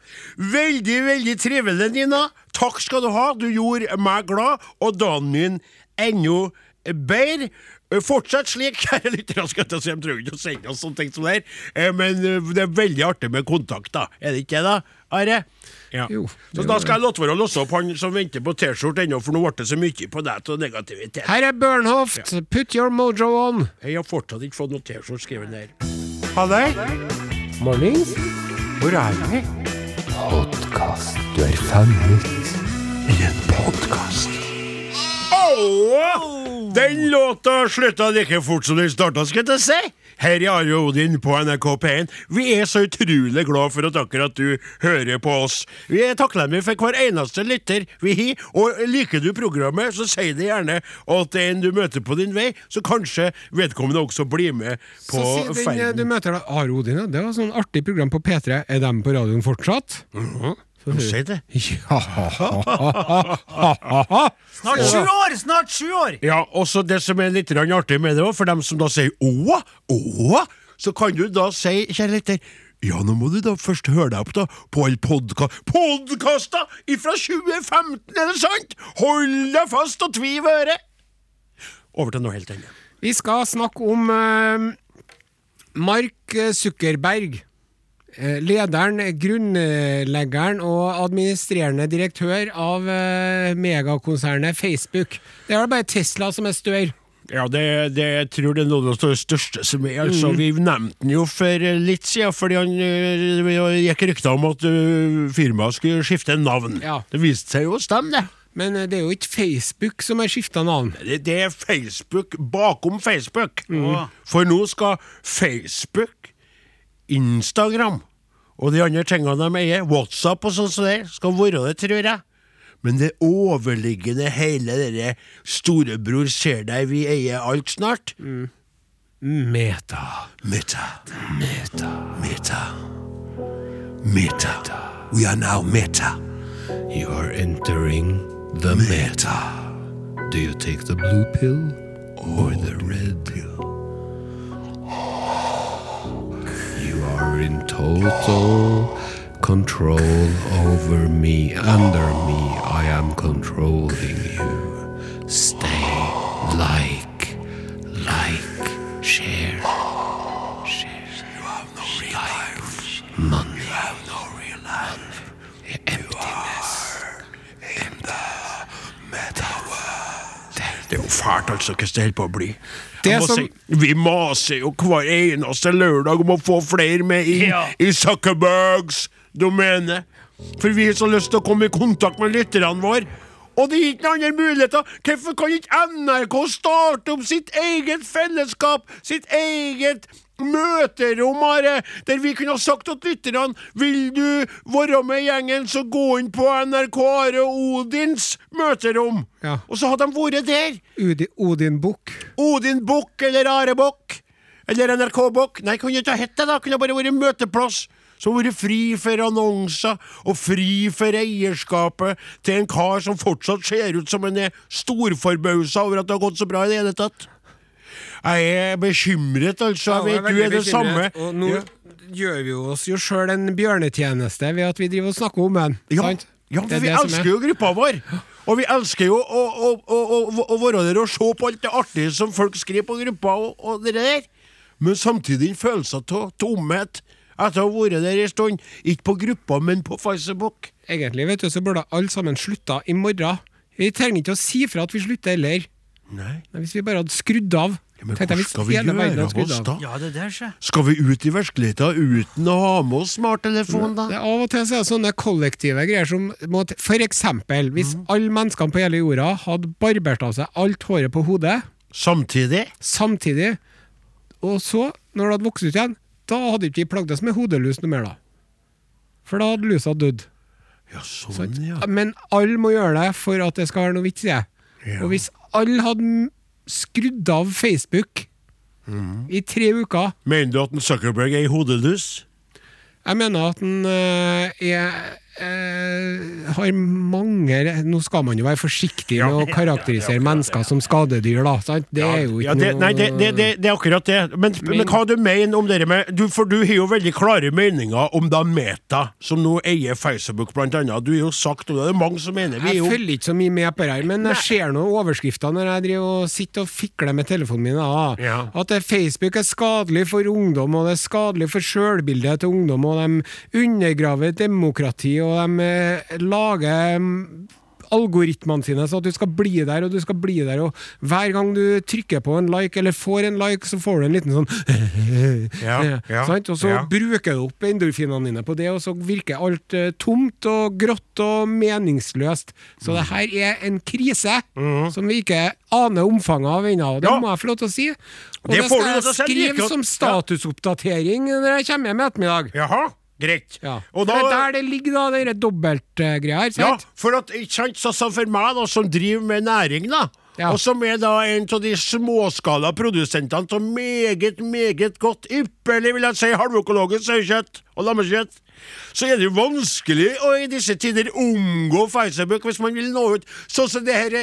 Veldig, veldig trivelig, Nina. Takk skal du ha. Du gjorde meg glad, og dagen min enda bedre. Fortsett slik, kjære lyttere. jeg De trenger ikke å sende oss sånne ting som det her, Eh, men eh, det er veldig artig med kontakt, da. Er det ikke det, da, Are? Ja. Jo, Så da skal jeg låte være å låse opp han som venter på T-skjorte ennå, for nå ble det så mye på deg av negativitet. Her er Bernhoft, put your mojo on. Jeg har fortsatt ikke fått noe T-skjorte skrevet der. Halløy! Mornings. Hvor er vi? Podkast. Du er fanget I en podkast. Den låta slutta like fort som den starta, skal jeg til å si. Her er Are Odin på NRK P1. Vi er så utrolig glad for at akkurat du hører på oss. Vi er takknemlige for hver eneste lytter vi har, og liker du programmet, så si det gjerne at en du møter på din vei, så kanskje vedkommende også blir med på Så sier den ferden. du møter da, Are Odin. Det var sånn artig program på P3. Er de på radioen fortsatt? Si det. Ja. Snart sju år! Snart sju år! Ja, og så det som er litt artig med det òg, for dem som da sier åa, åa, så kan du da si, kjære lytter ja, nå må du da først høre deg opp da på alle podka podkasta ifra 2015, er det sant? Hold deg fast og tviv øret! Over til noe helt annet. Vi skal snakke om uh, Mark Zuckerberg. Eh, Lederen, grunnleggeren og administrerende direktør av eh, megakonsernet Facebook. Det er vel bare Tesla som er større. Ja, det, det jeg tror det er noe av det største som er. Altså, Vi nevnte den jo for eh, litt siden, fordi han øh, gikk rykter om at øh, firmaet skulle skifte navn. Ja. Det viste seg jo å stemme, det. Men det er jo ikke Facebook som har skifta navn. Det, det er Facebook bakom Facebook. For nå skal Facebook, Instagram og de andre tingene de eier, WhatsApp og sånn som det, skal være det, tror jeg. Men det overliggende hele dere storebror ser deg, vi eier alt snart. Meta. Meta. Meta. Meta. Meta. We are now meta. You are entering the meta. Do you take the blue pill or the red pill? You are in total control over me. Under me, I am controlling you. Stay, like, like, share. Share. You have no real life. Money. You have no real life. Emptiness. In the metaverse. Det er jo fælt, altså, Hva holder på å bli. Det som- vi maser jo hver eneste lørdag om å få flere med inn Ja. i Zuckerbergs domene. For vi har så lyst til å komme i kontakt med lytterne våre. Og det er ikke noen andre muligheter. Hvorfor kan ikke NRK starte opp sitt eget fellesskap, sitt eget møterom, Are, der vi kunne ha sagt til lytterne Vil du være med gjengen, så gå inn på NRK Are Odins møterom. Ja. Og så hadde de vært der. Udi- Odin Bukk. Odin Bukk eller Are Bukk. Eller NRK Bukk. Nei, kunne ikke ha hett det, da. Kunne bare vært møteplass. Som vært fri for annonser, og fri for eierskapet til en kar som fortsatt ser ut som han er storforbausa over at det har gått så bra i det hele tatt. Jeg er bekymret, altså. Jeg vet du er det samme. Og nå Ja. gjør vi oss jo sjøl en bjørnetjeneste ved at vi driver og snakker om den. Ja, sant? ja for vi er. elsker jo gruppa vår. Og vi elsker jo å, å, å, å være der og se på alt det artige som folk skriver på gruppa og, og det der. Men samtidig en følelse av tomhet etter å ha vært der en stund. Ikke på gruppa, men på Facebook. Egentlig vet du, så burde alle sammen slutta i morgen. Vi trenger ikke å si fra at vi slutter heller. Nei, Nei, Hvis vi bare hadde skrudd av. ja, men hva hvor skal vi gjøre av oss da? Ja, det der skjer. Skal vi ut i virkeligheten uten å ha med oss smarttelefon, da? Det er Av og til så er det sånne kollektive greier som må til. For eksempel, hvis mm. alle menneskene på hele jorda hadde barbert av seg alt håret på hodet Samtidig? samtidig, og så, når det hadde vokst ut igjen, da hadde ikke vi plagdes med hodelus noe mer, da. For da hadde lusa dødd. Ja, sånn, ja. Men alle må gjøre det for at det skal være noe vits i det. Ja. Og hvis alle hadde skrudd av Facebook mm. i tre uker Mener du at en Zuckerberg er i hodelus? Jeg mener at han uh, er eh, har mange Nå skal man jo være forsiktig med å karakterisere mennesker som skadedyr, da. Sant? Det er jo ikke ja, det, noe Nei, det, det, det, det er akkurat det. Men, men, hva du mener om det med du, For du har jo veldig klare meninger om da Meta, som nå eier Facebook, blant annet. Du har jo sagt, og det er mange som mener vi jo Jeg følger ikke så mye med på det her, men jeg ser noen overskrifter når jeg driver og sitter og fikler med telefonen min. Da. Ja. At Facebook er skadelig for ungdom, og det er skadelig for sjølbildet til ungdom, og de undergraver demokrati, og de eh, lager mm, algoritmene sine, så at du skal bli der og du skal bli der. Og hver gang du trykker på en like, eller får en like, så får du en liten sånn Ja, ja. Og så ja. bruker du opp endorfinene dine på det, og så virker alt eh, tomt og grått og meningsløst. Så det her er en krise som vi ikke aner omfanget av ennå. og Det må jeg få lov til å si. Og Det det, skal jeg skrive som statusoppdatering når jeg kommer hjem i ettermiddag. Jaha, greit. Ja. Og da, det er der det ligger, da, den dobbeltgreia her. ja, for at, ikke sant, så, så for meg da, som driver med næring, da, Ja. og som er da en av de småskala produsentene av meget, meget godt, ypperlig, vil jeg si, halvøkologisk sauekjøtt og lammekjøtt, så er det jo vanskelig å i disse tider omgå Facebook hvis man vil nå ut. Sånn som det her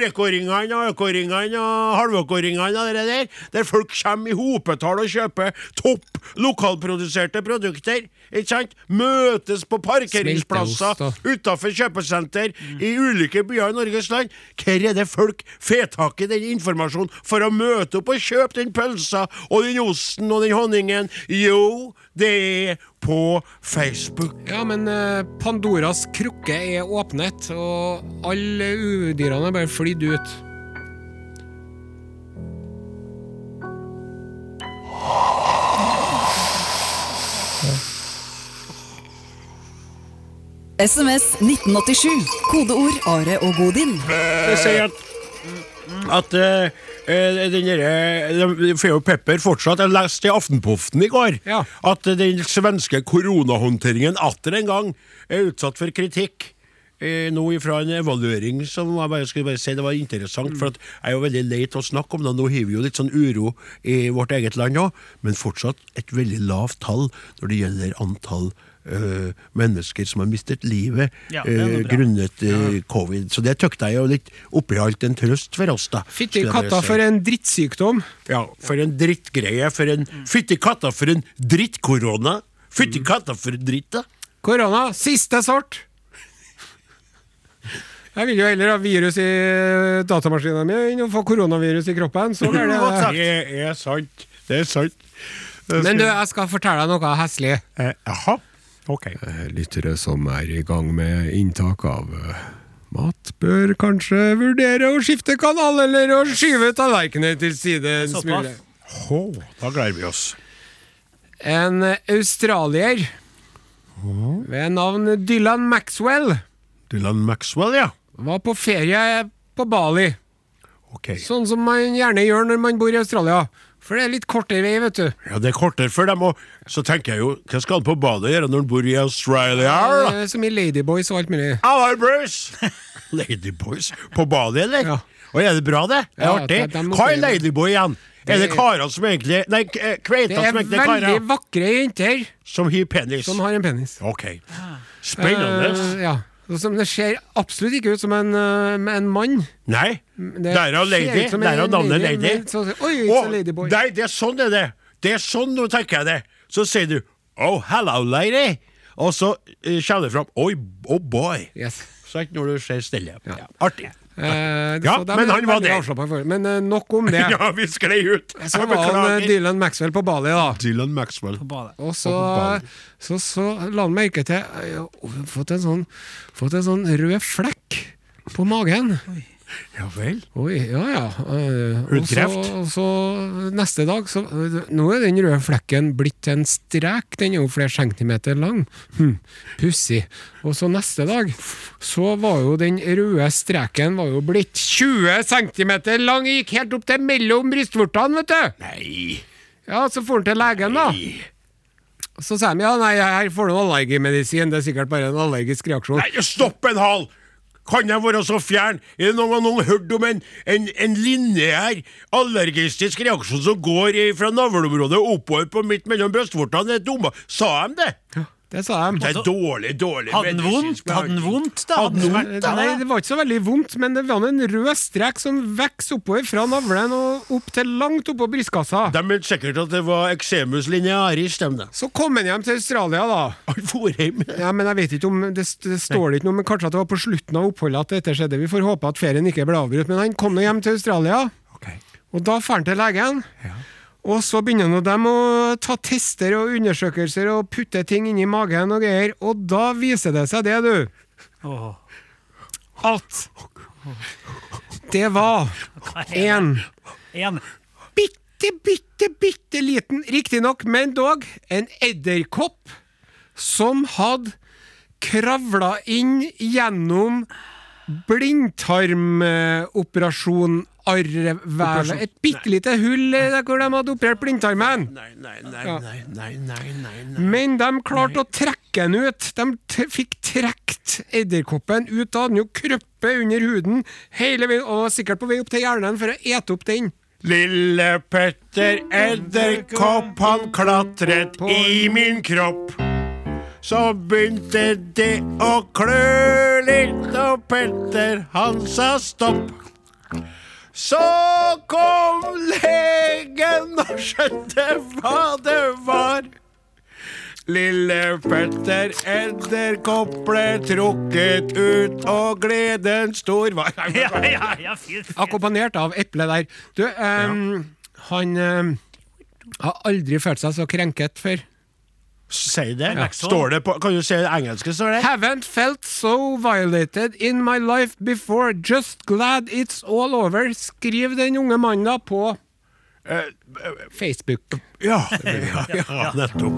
Reko-ringene og Øko-ringene og halvøko-ringene og det der, der folk kommer i hopetall og kjøper topp lokalproduserte produkter. Ikke sant? Møtes på parkeringsplasser utafor kjøpesenter i ulike byer i Norges land. Hvor er det folk får tak i den informasjonen for å møte opp og kjøpe den pølsa og den osten og den honningen? Jo, det er på Facebook. Ja, men eh, Pandoras krukke er åpnet, og alle udyrene er bare flydd ut. SMS 1987. Kodeord Are og Godin. Det sier at at eh, eh, den der, de får jo pepper fortsatt. Jeg leste i Aftenpoften i går Ja. at den svenske koronahåndteringen atter en gang er utsatt for kritikk. Eh, nå ifra en evaluering som jeg bare skulle bare si det var interessant. For jeg er jo veldig lei til å snakke om det. Nå har vi jo litt sånn uro i vårt eget land òg, men fortsatt et veldig lavt tall når det gjelder antall eh, mennesker som har mistet livet Ja, eh, grunnet eh, covid. Så det tøkta jeg jo litt oppi alt en trøst for oss, da. Fytti katta for en drittsykdom. Ja, for en drittgreie. For en Fytti katta for en drittkorona! Fytti katta for en dritt, da! Korona, siste sort! Jeg vil jo heller ha virus i datamaskinen min enn å få koronavirus i kroppen. Så er det. Det er sant. Det er sant. Men du, jeg skal fortelle deg noe heslig. eh. Ok. Lyttere som er i gang med inntak av eh, mat, bør kanskje vurdere å skifte kanal eller å skyve tallerkenene til side en smule. Hå, da gleder vi oss. En australier ved navn Dylan Maxwell Dylan Maxwell, ja. var på ferie på Bali. Okay. Sånn som man gjerne gjør når man bor i Australia. For det er litt kortere vei, vet du. Ja, Det er kortere for dem, og så tenker jeg jo Hva skal han på badet gjøre når han bor i Australia? da? er Som i Ladyboys og alt mulig. Halla, Bruce! Ladyboys på badet, eller? Ja. Og er det bra, det? Er Ja, artig? det- må Hva er Ladyboy igjen? Er det Det- karer som egentlig Nei, Kveita som egentlig er karer? Det er veldig vakre jenter Som har penis? som har en penis. Ok. Spennende. Uh, ja. Det ser absolutt ikke ut som en, eh, en mann. Nei, Det er ser lady. Det er en navnet lady, lady. så- Oi, Å, ladyboy. Nei, det er sånn er det. Det er sånn, nå tenker jeg det. Så sier du Oh, hello, lady. Og så uh, kommer det fram Oi, oh boy. Yes. Sant, når du ser stille. Ja. Artig. Eh, Ja, men han var det. Men eh, nok om det. Ja, vi sklei ut. Så var han eh. Dylan Maxwell på Bali, da. Dylan Maxwell. På Bali Og så, Bali. så, så la han merke til Jeg har fått en sånn, fått en sånn rød flekk på magen. Ja vel. Oi, ja ja. Hudkreft? og så, så neste dag så eh, Nå er den røde flekken blitt en strek. Den er jo flere centimeter lang. Hm, Pussig. Og så neste dag så var jo den røde streken var jo blitt 20 centimeter lang. Gikk helt opp til mellom brystvortene, vet du. Nei. Ja, Så for han til legen, da. Så sa de ja, nei, her får du allergimedisin. Det er sikkert bare en allergisk reaksjon. Nei, stopp en hal! Kan jeg være så fjern? Er det noen gang noen hørt om en, en, en lineær allergistisk reaksjon som går fra navleområdet oppover på midt mellom brystvortene? Sa de det? Det sa de. Det er dårlig, dårlig Hadde den vondt? Hadde den vondt, da? Hadde den vondt, da? Nei, det var ikke så veldig vondt, men det var en rød strek som vokste oppover fra navlen og opp til langt oppå brystkassa. De mente sikkert at det var eczemus linearis, dem da. Så kom han hjem til Australia, da. Han for hjem. Ja, men jeg vet ikke om Det, det står det ikke noe, men kanskje at det var på slutten av oppholdet at dette skjedde. Vi får håpe at ferien ikke ble avbrutt. Men han kom nå hjem til Australia, Ok. og da drar han til legen. Og så begynner nå dem å ta tester og undersøkelser og putte ting inni magen og greier, og da viser det seg det, du. oh. at det var en En. bitte, bitte, bitte liten, riktignok, men dog, en edderkopp som hadde kravla inn gjennom blindtarmoperasjon arrvevet. Et bitte lite hull der hvor de hadde operert blindtarmen. Nei, nei, nei, nei, nei, nei, nei. Men de klarte å trekke den ut. De fikk trukket edderkoppen ut. Da hadde den jo krøppet under huden hele veien, og var sikkert på vei opp til hjernen for å ete opp den. Lille Petter Edderkopp, han klatret i min kropp. Så begynte det å klø litt, og Petter han sa stopp. Så kom legen og skjønte hva det var. Lille Petter Edderkopp ble trukket ut, og gleden stor var Ja, ja, ja. Akkompagnert av eplet der. Du, ehm, han um, har aldri følt seg så krenket før. Si det. Ja. Står det på Kan du si det engelske? står det? Haven't felt so violated in my life before. Just glad it's all over. Skriv den unge mannen på Facebook. Ja, ja, ja, nettopp.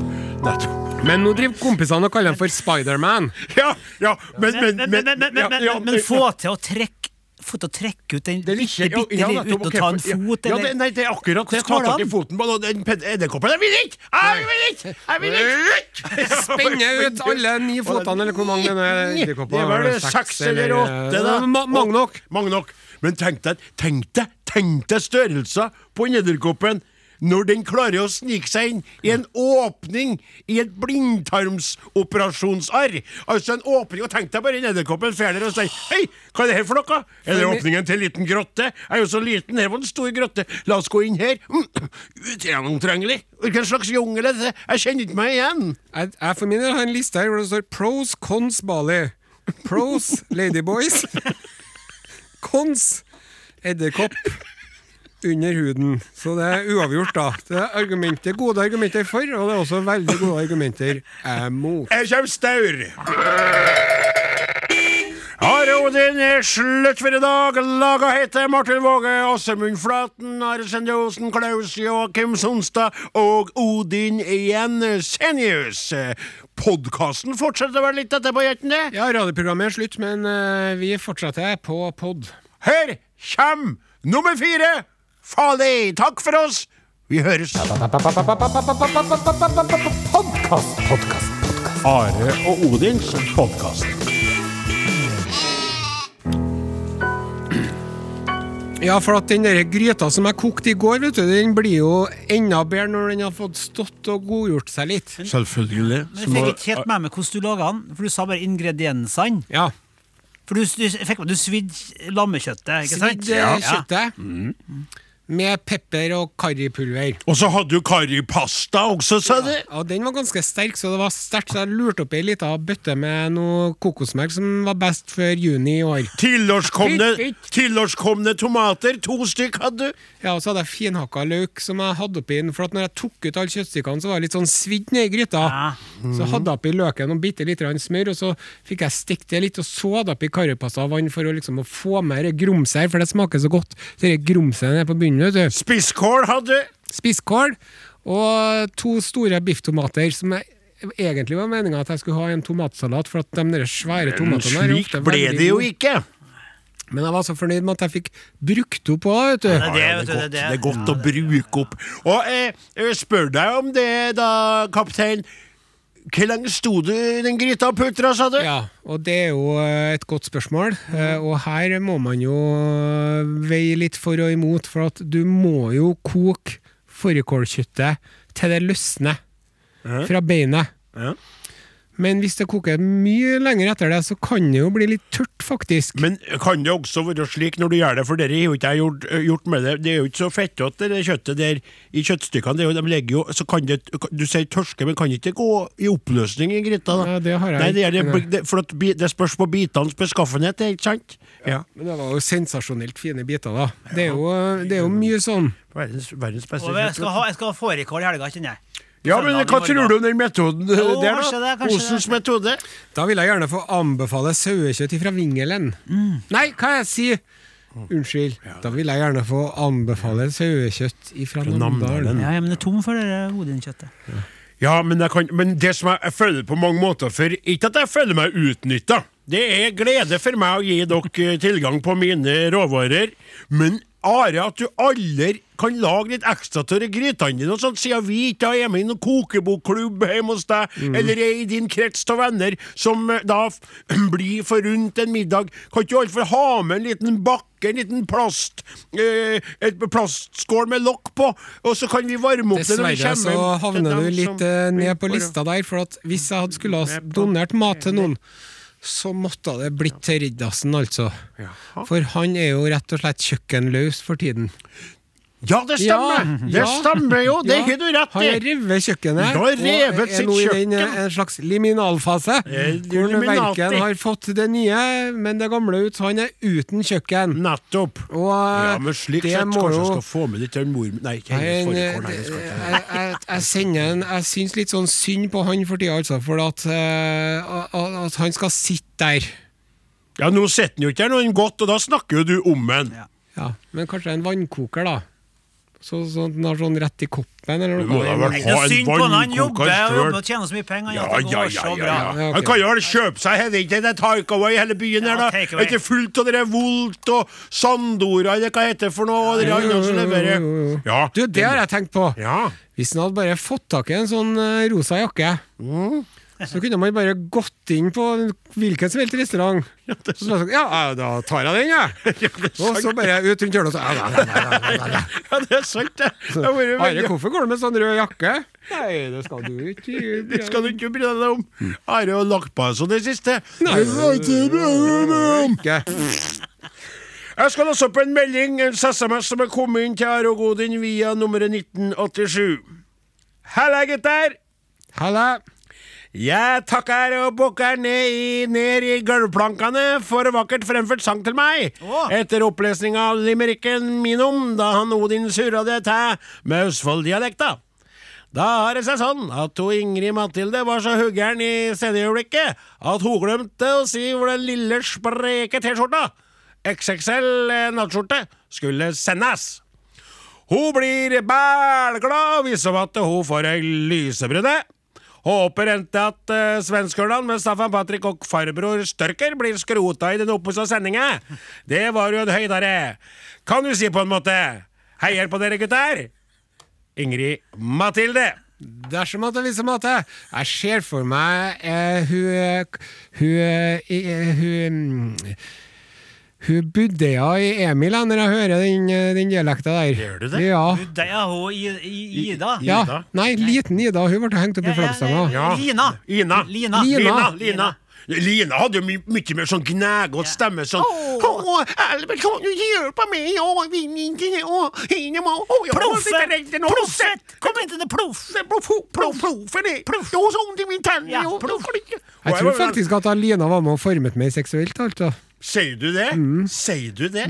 nettopp. Men nå driver kompisene og kaller han for Spiderman. Ja, ja, men Men, Men, men, men, men, men, men få til å trekke få til å trekke ut den bitte, er bitte, ja, bitte ja, nettopp, uten å ta en fot, Ja, det, nei, det er akkurat det. Ta tar tak i foten på den- edderkoppen. Jeg vil ikke! Jeg vil ikke! Jeg vil ikke! Spenne ut alle ni fotene, eller hvor mange det er edderkopper. Det var det Seks eller åtte, da. Mange nok. Mange nok. Men tenk deg, tenk deg, tenk deg størrelser på en edderkoppen når den klarer å snike seg inn i en åpning i et blindtarmsoperasjonsarr. Altså en åpning, og tenk deg bare en edderkoppen fer der og sier Hei, hva er det her for noe? Er det åpningen til en liten grotte? Jeg er jo så liten, her var en stor grotte. La oss gå inn her. Mm, Ugjennomtrengelig. Hvilken slags jungel er det? Jeg kjenner ikke meg igjen. Jeg, jeg for min del har en liste her hvor det står pros, cons, Bali. Pros, ladyboys. Cons, edderkopp under huden. Så det er uavgjort, da. Det er argumenter, gode argumenter for, og det er også veldig gode argumenter mot. Jeg kommer staur. Are Odin er slutt for i dag. Laga heter Martin Våge, Åsemund Flaten, Are Sende Osen, Klaus Joakim Sonstad og Odin Jensenius. Podkasten fortsetter vel litt etterpå, gjør den det? Ja, radioprogrammet er slutt, men uh, vi fortsetter på pod. Her kommer nummer fire. Farlig. Takk for oss. Vi høres. Are og Odins podkast. Ja, for at den der gryta som jeg kokte i går, vet du, den blir jo enda bedre når den har fått stått og godgjort seg litt. Selvfølgelig. Men jeg fikk ikke helt med meg hvordan du laga den, for du sa bare ingrediensene. Ja. For du, du, du svidde lammekjøttet, ikke sant? Svidd ja. kjøttet med pepper og karripulver. Og så hadde du karripasta også, sa du? Og den var ganske sterk, så det var sterkt, så jeg lurte oppi ei lita bøtte med noe kokosmelk som var best før juni i år. Tilårskomne, tomater, to stykk hadde du. Ja, og så hadde jeg finhakka løk som jeg hadde oppi den, for at når jeg tok ut alle kjøttstykkene, så var det litt sånn svidd nedi gryta. Ja. Så hadde jeg oppi løken og bitte litt grann smør, og så fikk jeg stekt det litt, og så hadde jeg oppi karripasta og vann for å liksom å få med det grumset her, for det smaker så godt. Det er grumset nede på bunnen, vet du. Spisskål hadde du. Spisskål og to store bifftomater som jeg egentlig var meninga at jeg skulle ha en tomatsalat, for at de der svære tomatene der Slik ble det jo ikke. Men jeg var så fornøyd med at jeg fikk brukt opp òg, vet du. Det er det, Ja, det, er godt, det er godt å bruke opp. Og eh, jeg spør deg om det, da, kaptein. Hvor lenge sto du i den gryta og putra, sa du? Ja, og det er jo eh, et godt spørsmål. Mm. Og her må man jo veie litt for og imot, for at du må jo koke fårikålkjøttet til det løsner fra beinet. Ja. Men hvis det koker mye lenger etter det, så kan det jo bli litt tørt, faktisk. Men kan det også være slik når du gjør det, for dere har jo ikke jeg gjort, gjort med det, det er jo ikke så fettete det kjøttet der i kjøttstykkene, det er jo, de legger jo, så kan det, du sier tørske, men kan det ikke gå i oppløsning i gryta da? Ja, det har jeg Nei, det, er det, det, for at det spørs på bitenes beskaffenhet, det er ikke sant? Ja. Men det var jo sensasjonelt fine biter, da. Det er jo, det er jo mye sånn Verdens, verdens beste Og jeg kjøtt. skal ha, jeg skal ha fårikål i helga, kjenner jeg. Ja, men hva tror du om den metoden Jo, der, da? det, Osens det. metode? Da vil jeg gjerne få anbefale sauekjøtt fra Vingelen. Nei, hva jeg sier Unnskyld. Da vil jeg gjerne få anbefale sauekjøtt fra Namdalen. Ja, ja, men det er tom for det hodekjøttet. Odin-kjøttet. Ja, men, jeg kan, men det som jeg, jeg føler på mange måter for Ikke at jeg føler meg utnytta. Det er glede for meg å gi dere eh, tilgang på mine råvarer. Men Are, at du aldri kan lage litt ekstra til grytene dine, sånn, siden vi ikke er med i noen kokebokklubb hjemme hos deg, eller er i din krets av venner, som eh, da blir for rundt en middag. Kan ikke du iallfall ha med en liten bakke, en liten plast eh, Et plastskål med lokk på, og så kan vi varme opp det når vi Dessverre så havner du litt som eh, ned på lista der, for at hvis jeg hadde skulle ha donert mat til noen, så måtte det blitt til Riddarsen, altså. For han er jo rett og slett kjøkkenløs for tiden. Ja, det stemmer! Ja, det ja. stemmer jo! Det Ja, har du rett Han har i! revet kjøkkenet, Han har revet og er nå i den, eh, en slags liminalfase. Eh, Hvor verken har fått det nye, men det gamle ut, så han er uten kjøkken. Nettopp. Og eh, Ja, men slik sett kanskje jo skal få med litt av mor... Nei, ikke hennes. Nei, jeg jeg, jeg, jeg syns litt sånn synd på han for tida, altså. For at, uh, at at han skal sitte der. Ja, nå sitter han jo ikke her noe godt, og da snakker jo du om han. Ja, Men kanskje en vannkoker, da. Så, så at han har sånn rett i koppen, eller noe. Det er en synd på han, han jobber og jobber og tjener så mye penger. Ja, ja, ja, ja, ja. Ja. Han kan jo vel kjøpe seg heller ikke det takeaway hele byen her, da. Er ikke fullt av dere Volt og Sandora, eller hva heter det for noe, og dere andre som leverer. Ja. Du, det har jeg tenkt på. Ja. Hvis han hadde bare fått tak i en sånn eh, rosa jakke, Mm. Så kunne man bare gått inn på hvilken som helst restaurant. Så sånn, ja, ja, da tar jeg den, jeg. Og så bare ut rundt hjørnet og så ja, ja, ja, ja, ja, ja, ja. ja, det er sant, det. Are, hvorfor går du med sånn rød jakke? Nei, det skal du ikke. Det skal du ikke bry deg om. Are har lagt på seg sånn det siste. Nei, det skal ikke bry deg om. Jeg skal også på en melding, en SMS som er kommet inn til Are og Godin via nummeret 1987. Halla, gutter! Halla. Jeg takker og bukker ned i, ned i gulvplankene for vakkert fremført sang til meg. Oh. Etter opplesning av limericken Minum, da han Odin surra det til med Østfold-dialekta. Da har det seg sånn at to Ingrid Mathilde var så huggeren i sceneøyeblikket at hun glemte å si hvor den lille spreke T-skjorta, XXL nattskjorte, skulle sendes. Hun blir bælglad hvis hun får ei lysebrune. Håper endte at uh, svenskørnene med Staffan Patrick og farbror Størker blir skrota i den oppussa sendinga. Det var jo en høydare. Kan du si på en måte. Heier på dere, gutter. Ingrid Mathilde. Dersom at det viser måte. Jeg ser for meg eh, hun Hun, eh, hun mm, hun budeia i Emil jeg, når jeg hører den, eh, den dialekta der. Gjør du det? Ja. Budeia hun i, i, Ida. ja. Ida? Nei, liten Ida. Hun ble hengt opp i flaggstanga. ja, Lina. Ina. Lina. Lina. Lina. Lina. Lina hadde jo my mye mer sånn gnagete stemme. Sånn Å, Albert, kan du hjelpe meg? Å, vi Ploffe! sitte rett. Proffet! Kom hit til det ploff! Det er? Jeg tror faktisk at Lina var med og formet meg seksuelt. altså. Sier du det? Sier du det?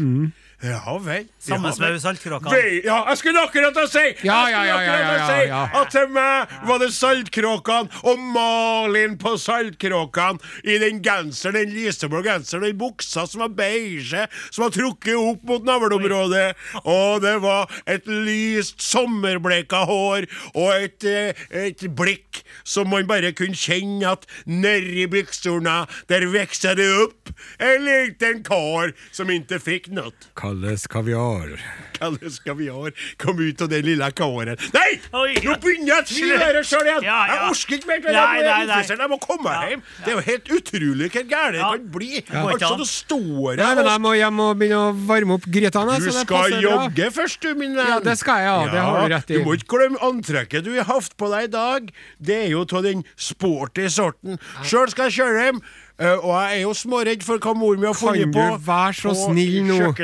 Ja vel. Samme ja, med saltkråkene. Ja, jeg skulle akkurat å si Ja, ja, ja, ja, ja, ja. At til meg var det saltkråkene og Malin på saltkråkene i den genseren, den lyseblå genseren, den buksa som var beige, som var trukket opp mot navleområdet, og det var et lyst sommerbleka hår og et, eh, et blikk som man bare kunne kjenne at nedi buksorna, der vokste det opp en liten kar som ikke fikk noe. Kalles kaviar. Kalles kaviar kom ut av den lille kåren. Nei! Oi. Nå begynner jeg å tvile sjøl igjen! Ja, ja. Jeg orker ikke mer til det. Jeg nei, nei. Jeg må komme meg hjem. Det er jo helt utrolig hvor gæren det Ja. kan bli. Ja. Altså, det står Nei, men her jeg må hjem og begynne å varme opp grytene. Du skal jogge først, du, min venn. Ja, det skal jeg, ja. Det har du rett i. Du må ikke glemme antrekket du har hatt på deg i dag. Det er jo av den sporty sorten. Sjøl skal jeg kjøre hjem. Eh, og jeg er jo småredd for hva mor mi har Kan du være så snill nå? Og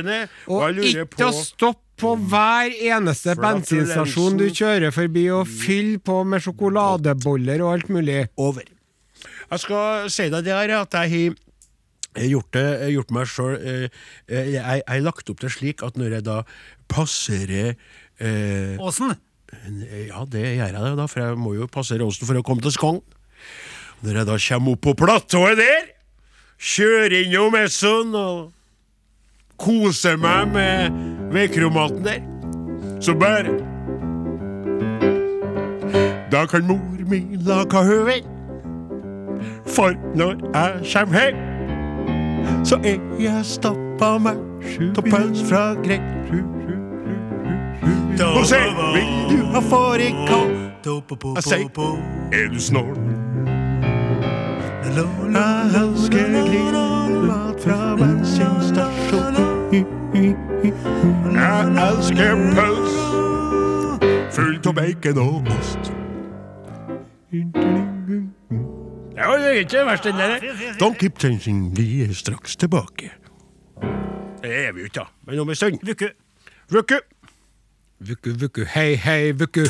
Og ikke på stoppe på hver eneste bensinstasjon du kjører forbi og fylle på med sjokoladeboller og alt mulig. over. Jeg skal si deg det her, at jeg har gjort, det, gjort meg sjøl jeg, jeg har lagt opp det slik at når jeg da passerer eh, Åsen. Ja, det gjør jeg, da, for jeg må jo passere Åsen for å komme til Skogn. Når jeg da kommer opp på platået der, kjører innom Esson og koser meg med veikromaten der, så bare Da kan mor mi lage høvel, for når jeg kommer hjem, så er jeg stappa meg av pølse fra grei. Og sier, vil du ha fårikål? Jeg sier, er du snål? Jeg elsker grillmat fra bensinstasjon. Jeg elsker pølse fullt av bacon og ost. Det var ikke verst, den der. Don changing, vi er straks tilbake. Det er vi jo ikke, da. Men om en stund. Vuku. Vuku. Vuku, vuku, hei, hei, vuku.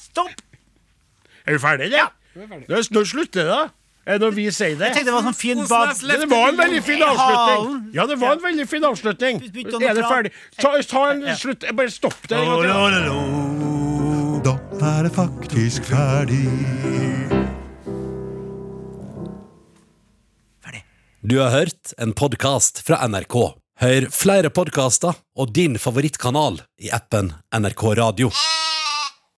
Stopp! Er vi ferdige, eller? Ja, nå slutter det, da. Det når vi sier det? Jeg tenkte det var sånn fin bad... Det var en veldig fin avslutning. Ja, det var en veldig fin avslutning. Er det ferdig? Ta, ta en slutt. Bare stopp det. Da er det faktisk ferdig. Du har hørt en podkast fra NRK. Hør flere podkaster og din favorittkanal i appen NRK Radio.